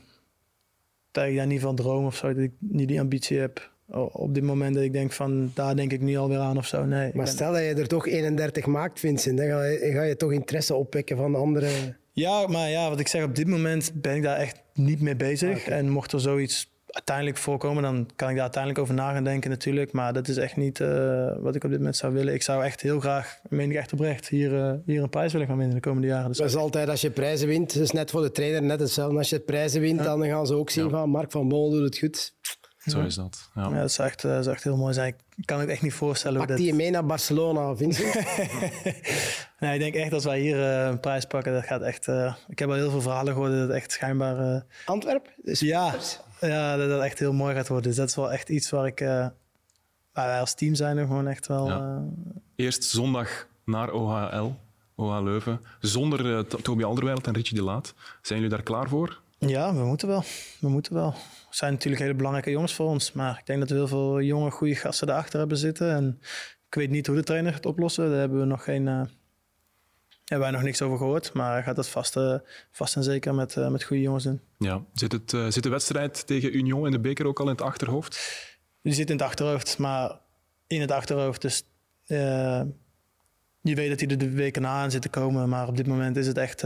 dat ik daar niet van droom of zo. Dat ik niet die ambitie heb op dit moment dat ik denk van, daar denk ik nu alweer aan of zo. Nee, Maar stel dat je er toch 31 maakt, Vincent, dan ga je, ga je toch interesse opwekken van andere... Ja, maar ja, wat ik zeg, op dit moment ben ik daar echt niet mee bezig. En mocht er zoiets uiteindelijk voorkomen, dan kan ik daar uiteindelijk over na gaan denken natuurlijk. Maar dat is echt niet uh, wat ik op dit moment zou willen. Ik zou echt heel graag, meen ik echt oprecht, hier, uh, hier een prijs willen gaan winnen de komende jaren. Dus dat is altijd als je prijzen wint. Dat is net voor de trainer net hetzelfde. Als je prijzen wint, ja. dan gaan ze ook zien ja. van Mark van Bommel doet het goed. Zo is dat. Ja, ja dat, zou echt, dat zou echt heel mooi zijn. Ik kan het echt niet voorstellen. Pak hoe die mee naar Barcelona, Vincent? [LAUGHS] nee, ik denk echt als wij hier uh, een prijs pakken, dat gaat echt... Uh, ik heb al heel veel verhalen gehoord dat het echt schijnbaar... Uh, Antwerp? Ja, ja, dat het echt heel mooi gaat worden. Dus dat is wel echt iets waar ik... waar wij als team zijn er gewoon echt wel... Ja. Eerst zondag naar OHL, OH Leuven, zonder Toby Alderweireld en Richie de Laat. Zijn jullie daar klaar voor? Ja, we moeten wel. We moeten wel. Het zijn natuurlijk hele belangrijke jongens voor ons. Maar ik denk dat we heel veel jonge, goede gasten daarachter hebben zitten. En ik weet niet hoe de trainer het oplossen. Daar hebben we nog geen... Uh, hebben wij nog niks over gehoord. Maar hij gaat dat vast, uh, vast en zeker met, uh, met goede jongens doen. Ja. Zit, het, uh, zit de wedstrijd tegen Union in de beker ook al in het achterhoofd? Die zit in het achterhoofd, maar in het achterhoofd. Dus je weet dat hij er de weken na aan zit te komen. Maar op dit moment is het echt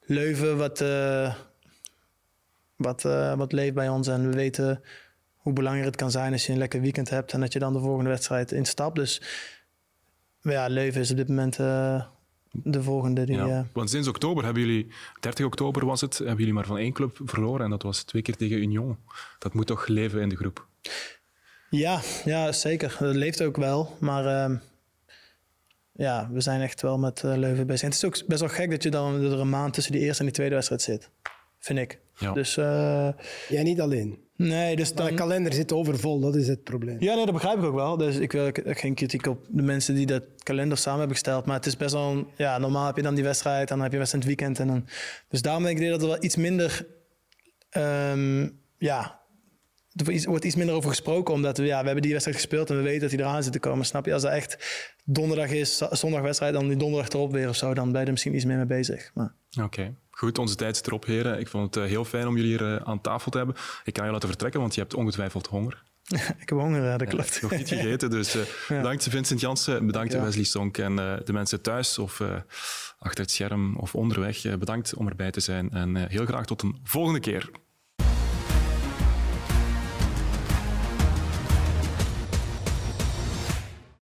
Leuven wat wat, uh, wat leeft bij ons. En we weten hoe belangrijk het kan zijn als je een lekker weekend hebt en dat je dan de volgende wedstrijd instapt. Dus ja, Leuven is op dit moment de volgende. Die, ja, want sinds oktober hebben jullie, 30 oktober was het, hebben jullie maar van één club verloren en dat was twee keer tegen Union. Dat moet toch leven in de groep? Ja, ja zeker. Dat leeft ook wel. Maar ehm, ja, we zijn echt wel met Leuven bezig. En het is ook best wel gek dat je dan er een maand tussen die eerste en die tweede wedstrijd zit vind ik. Ja. Dus, uh, Jij niet alleen. Nee, dus dan... De kalender zit overvol, dat is het probleem. Ja, nee, dat begrijp ik ook wel. Dus ik wil geen kritiek op de mensen die dat kalender samen hebben gesteld. Maar het is best wel... Ja, normaal heb je dan die wedstrijd, dan heb je wedstrijd het weekend. En dan, dus daarom denk ik dat er wel iets minder... Um, ja, er wordt iets minder over gesproken, omdat we, ja, we hebben die wedstrijd gespeeld en we weten dat hij eraan zit te komen. Snap je? Als er echt donderdag is, zondag wedstrijd, dan die donderdag erop weer of zo, dan ben je er misschien iets meer mee bezig. Maar... Oké. Goed, onze tijd zit erop, heren. Ik vond het eh, heel fijn om jullie hier eh, aan tafel te hebben. Ik kan je laten vertrekken, want je hebt ongetwijfeld honger. [LAUGHS] ik heb honger, dat klopt. Ja, nog niet [LAUGHS] gegeten, dus uh, ja. bedankt Vincent Jansen, bedankt Wesley Sonk en uh, de mensen thuis of uh, achter het scherm of onderweg. bedankt om erbij te zijn en heel graag tot een volgende keer.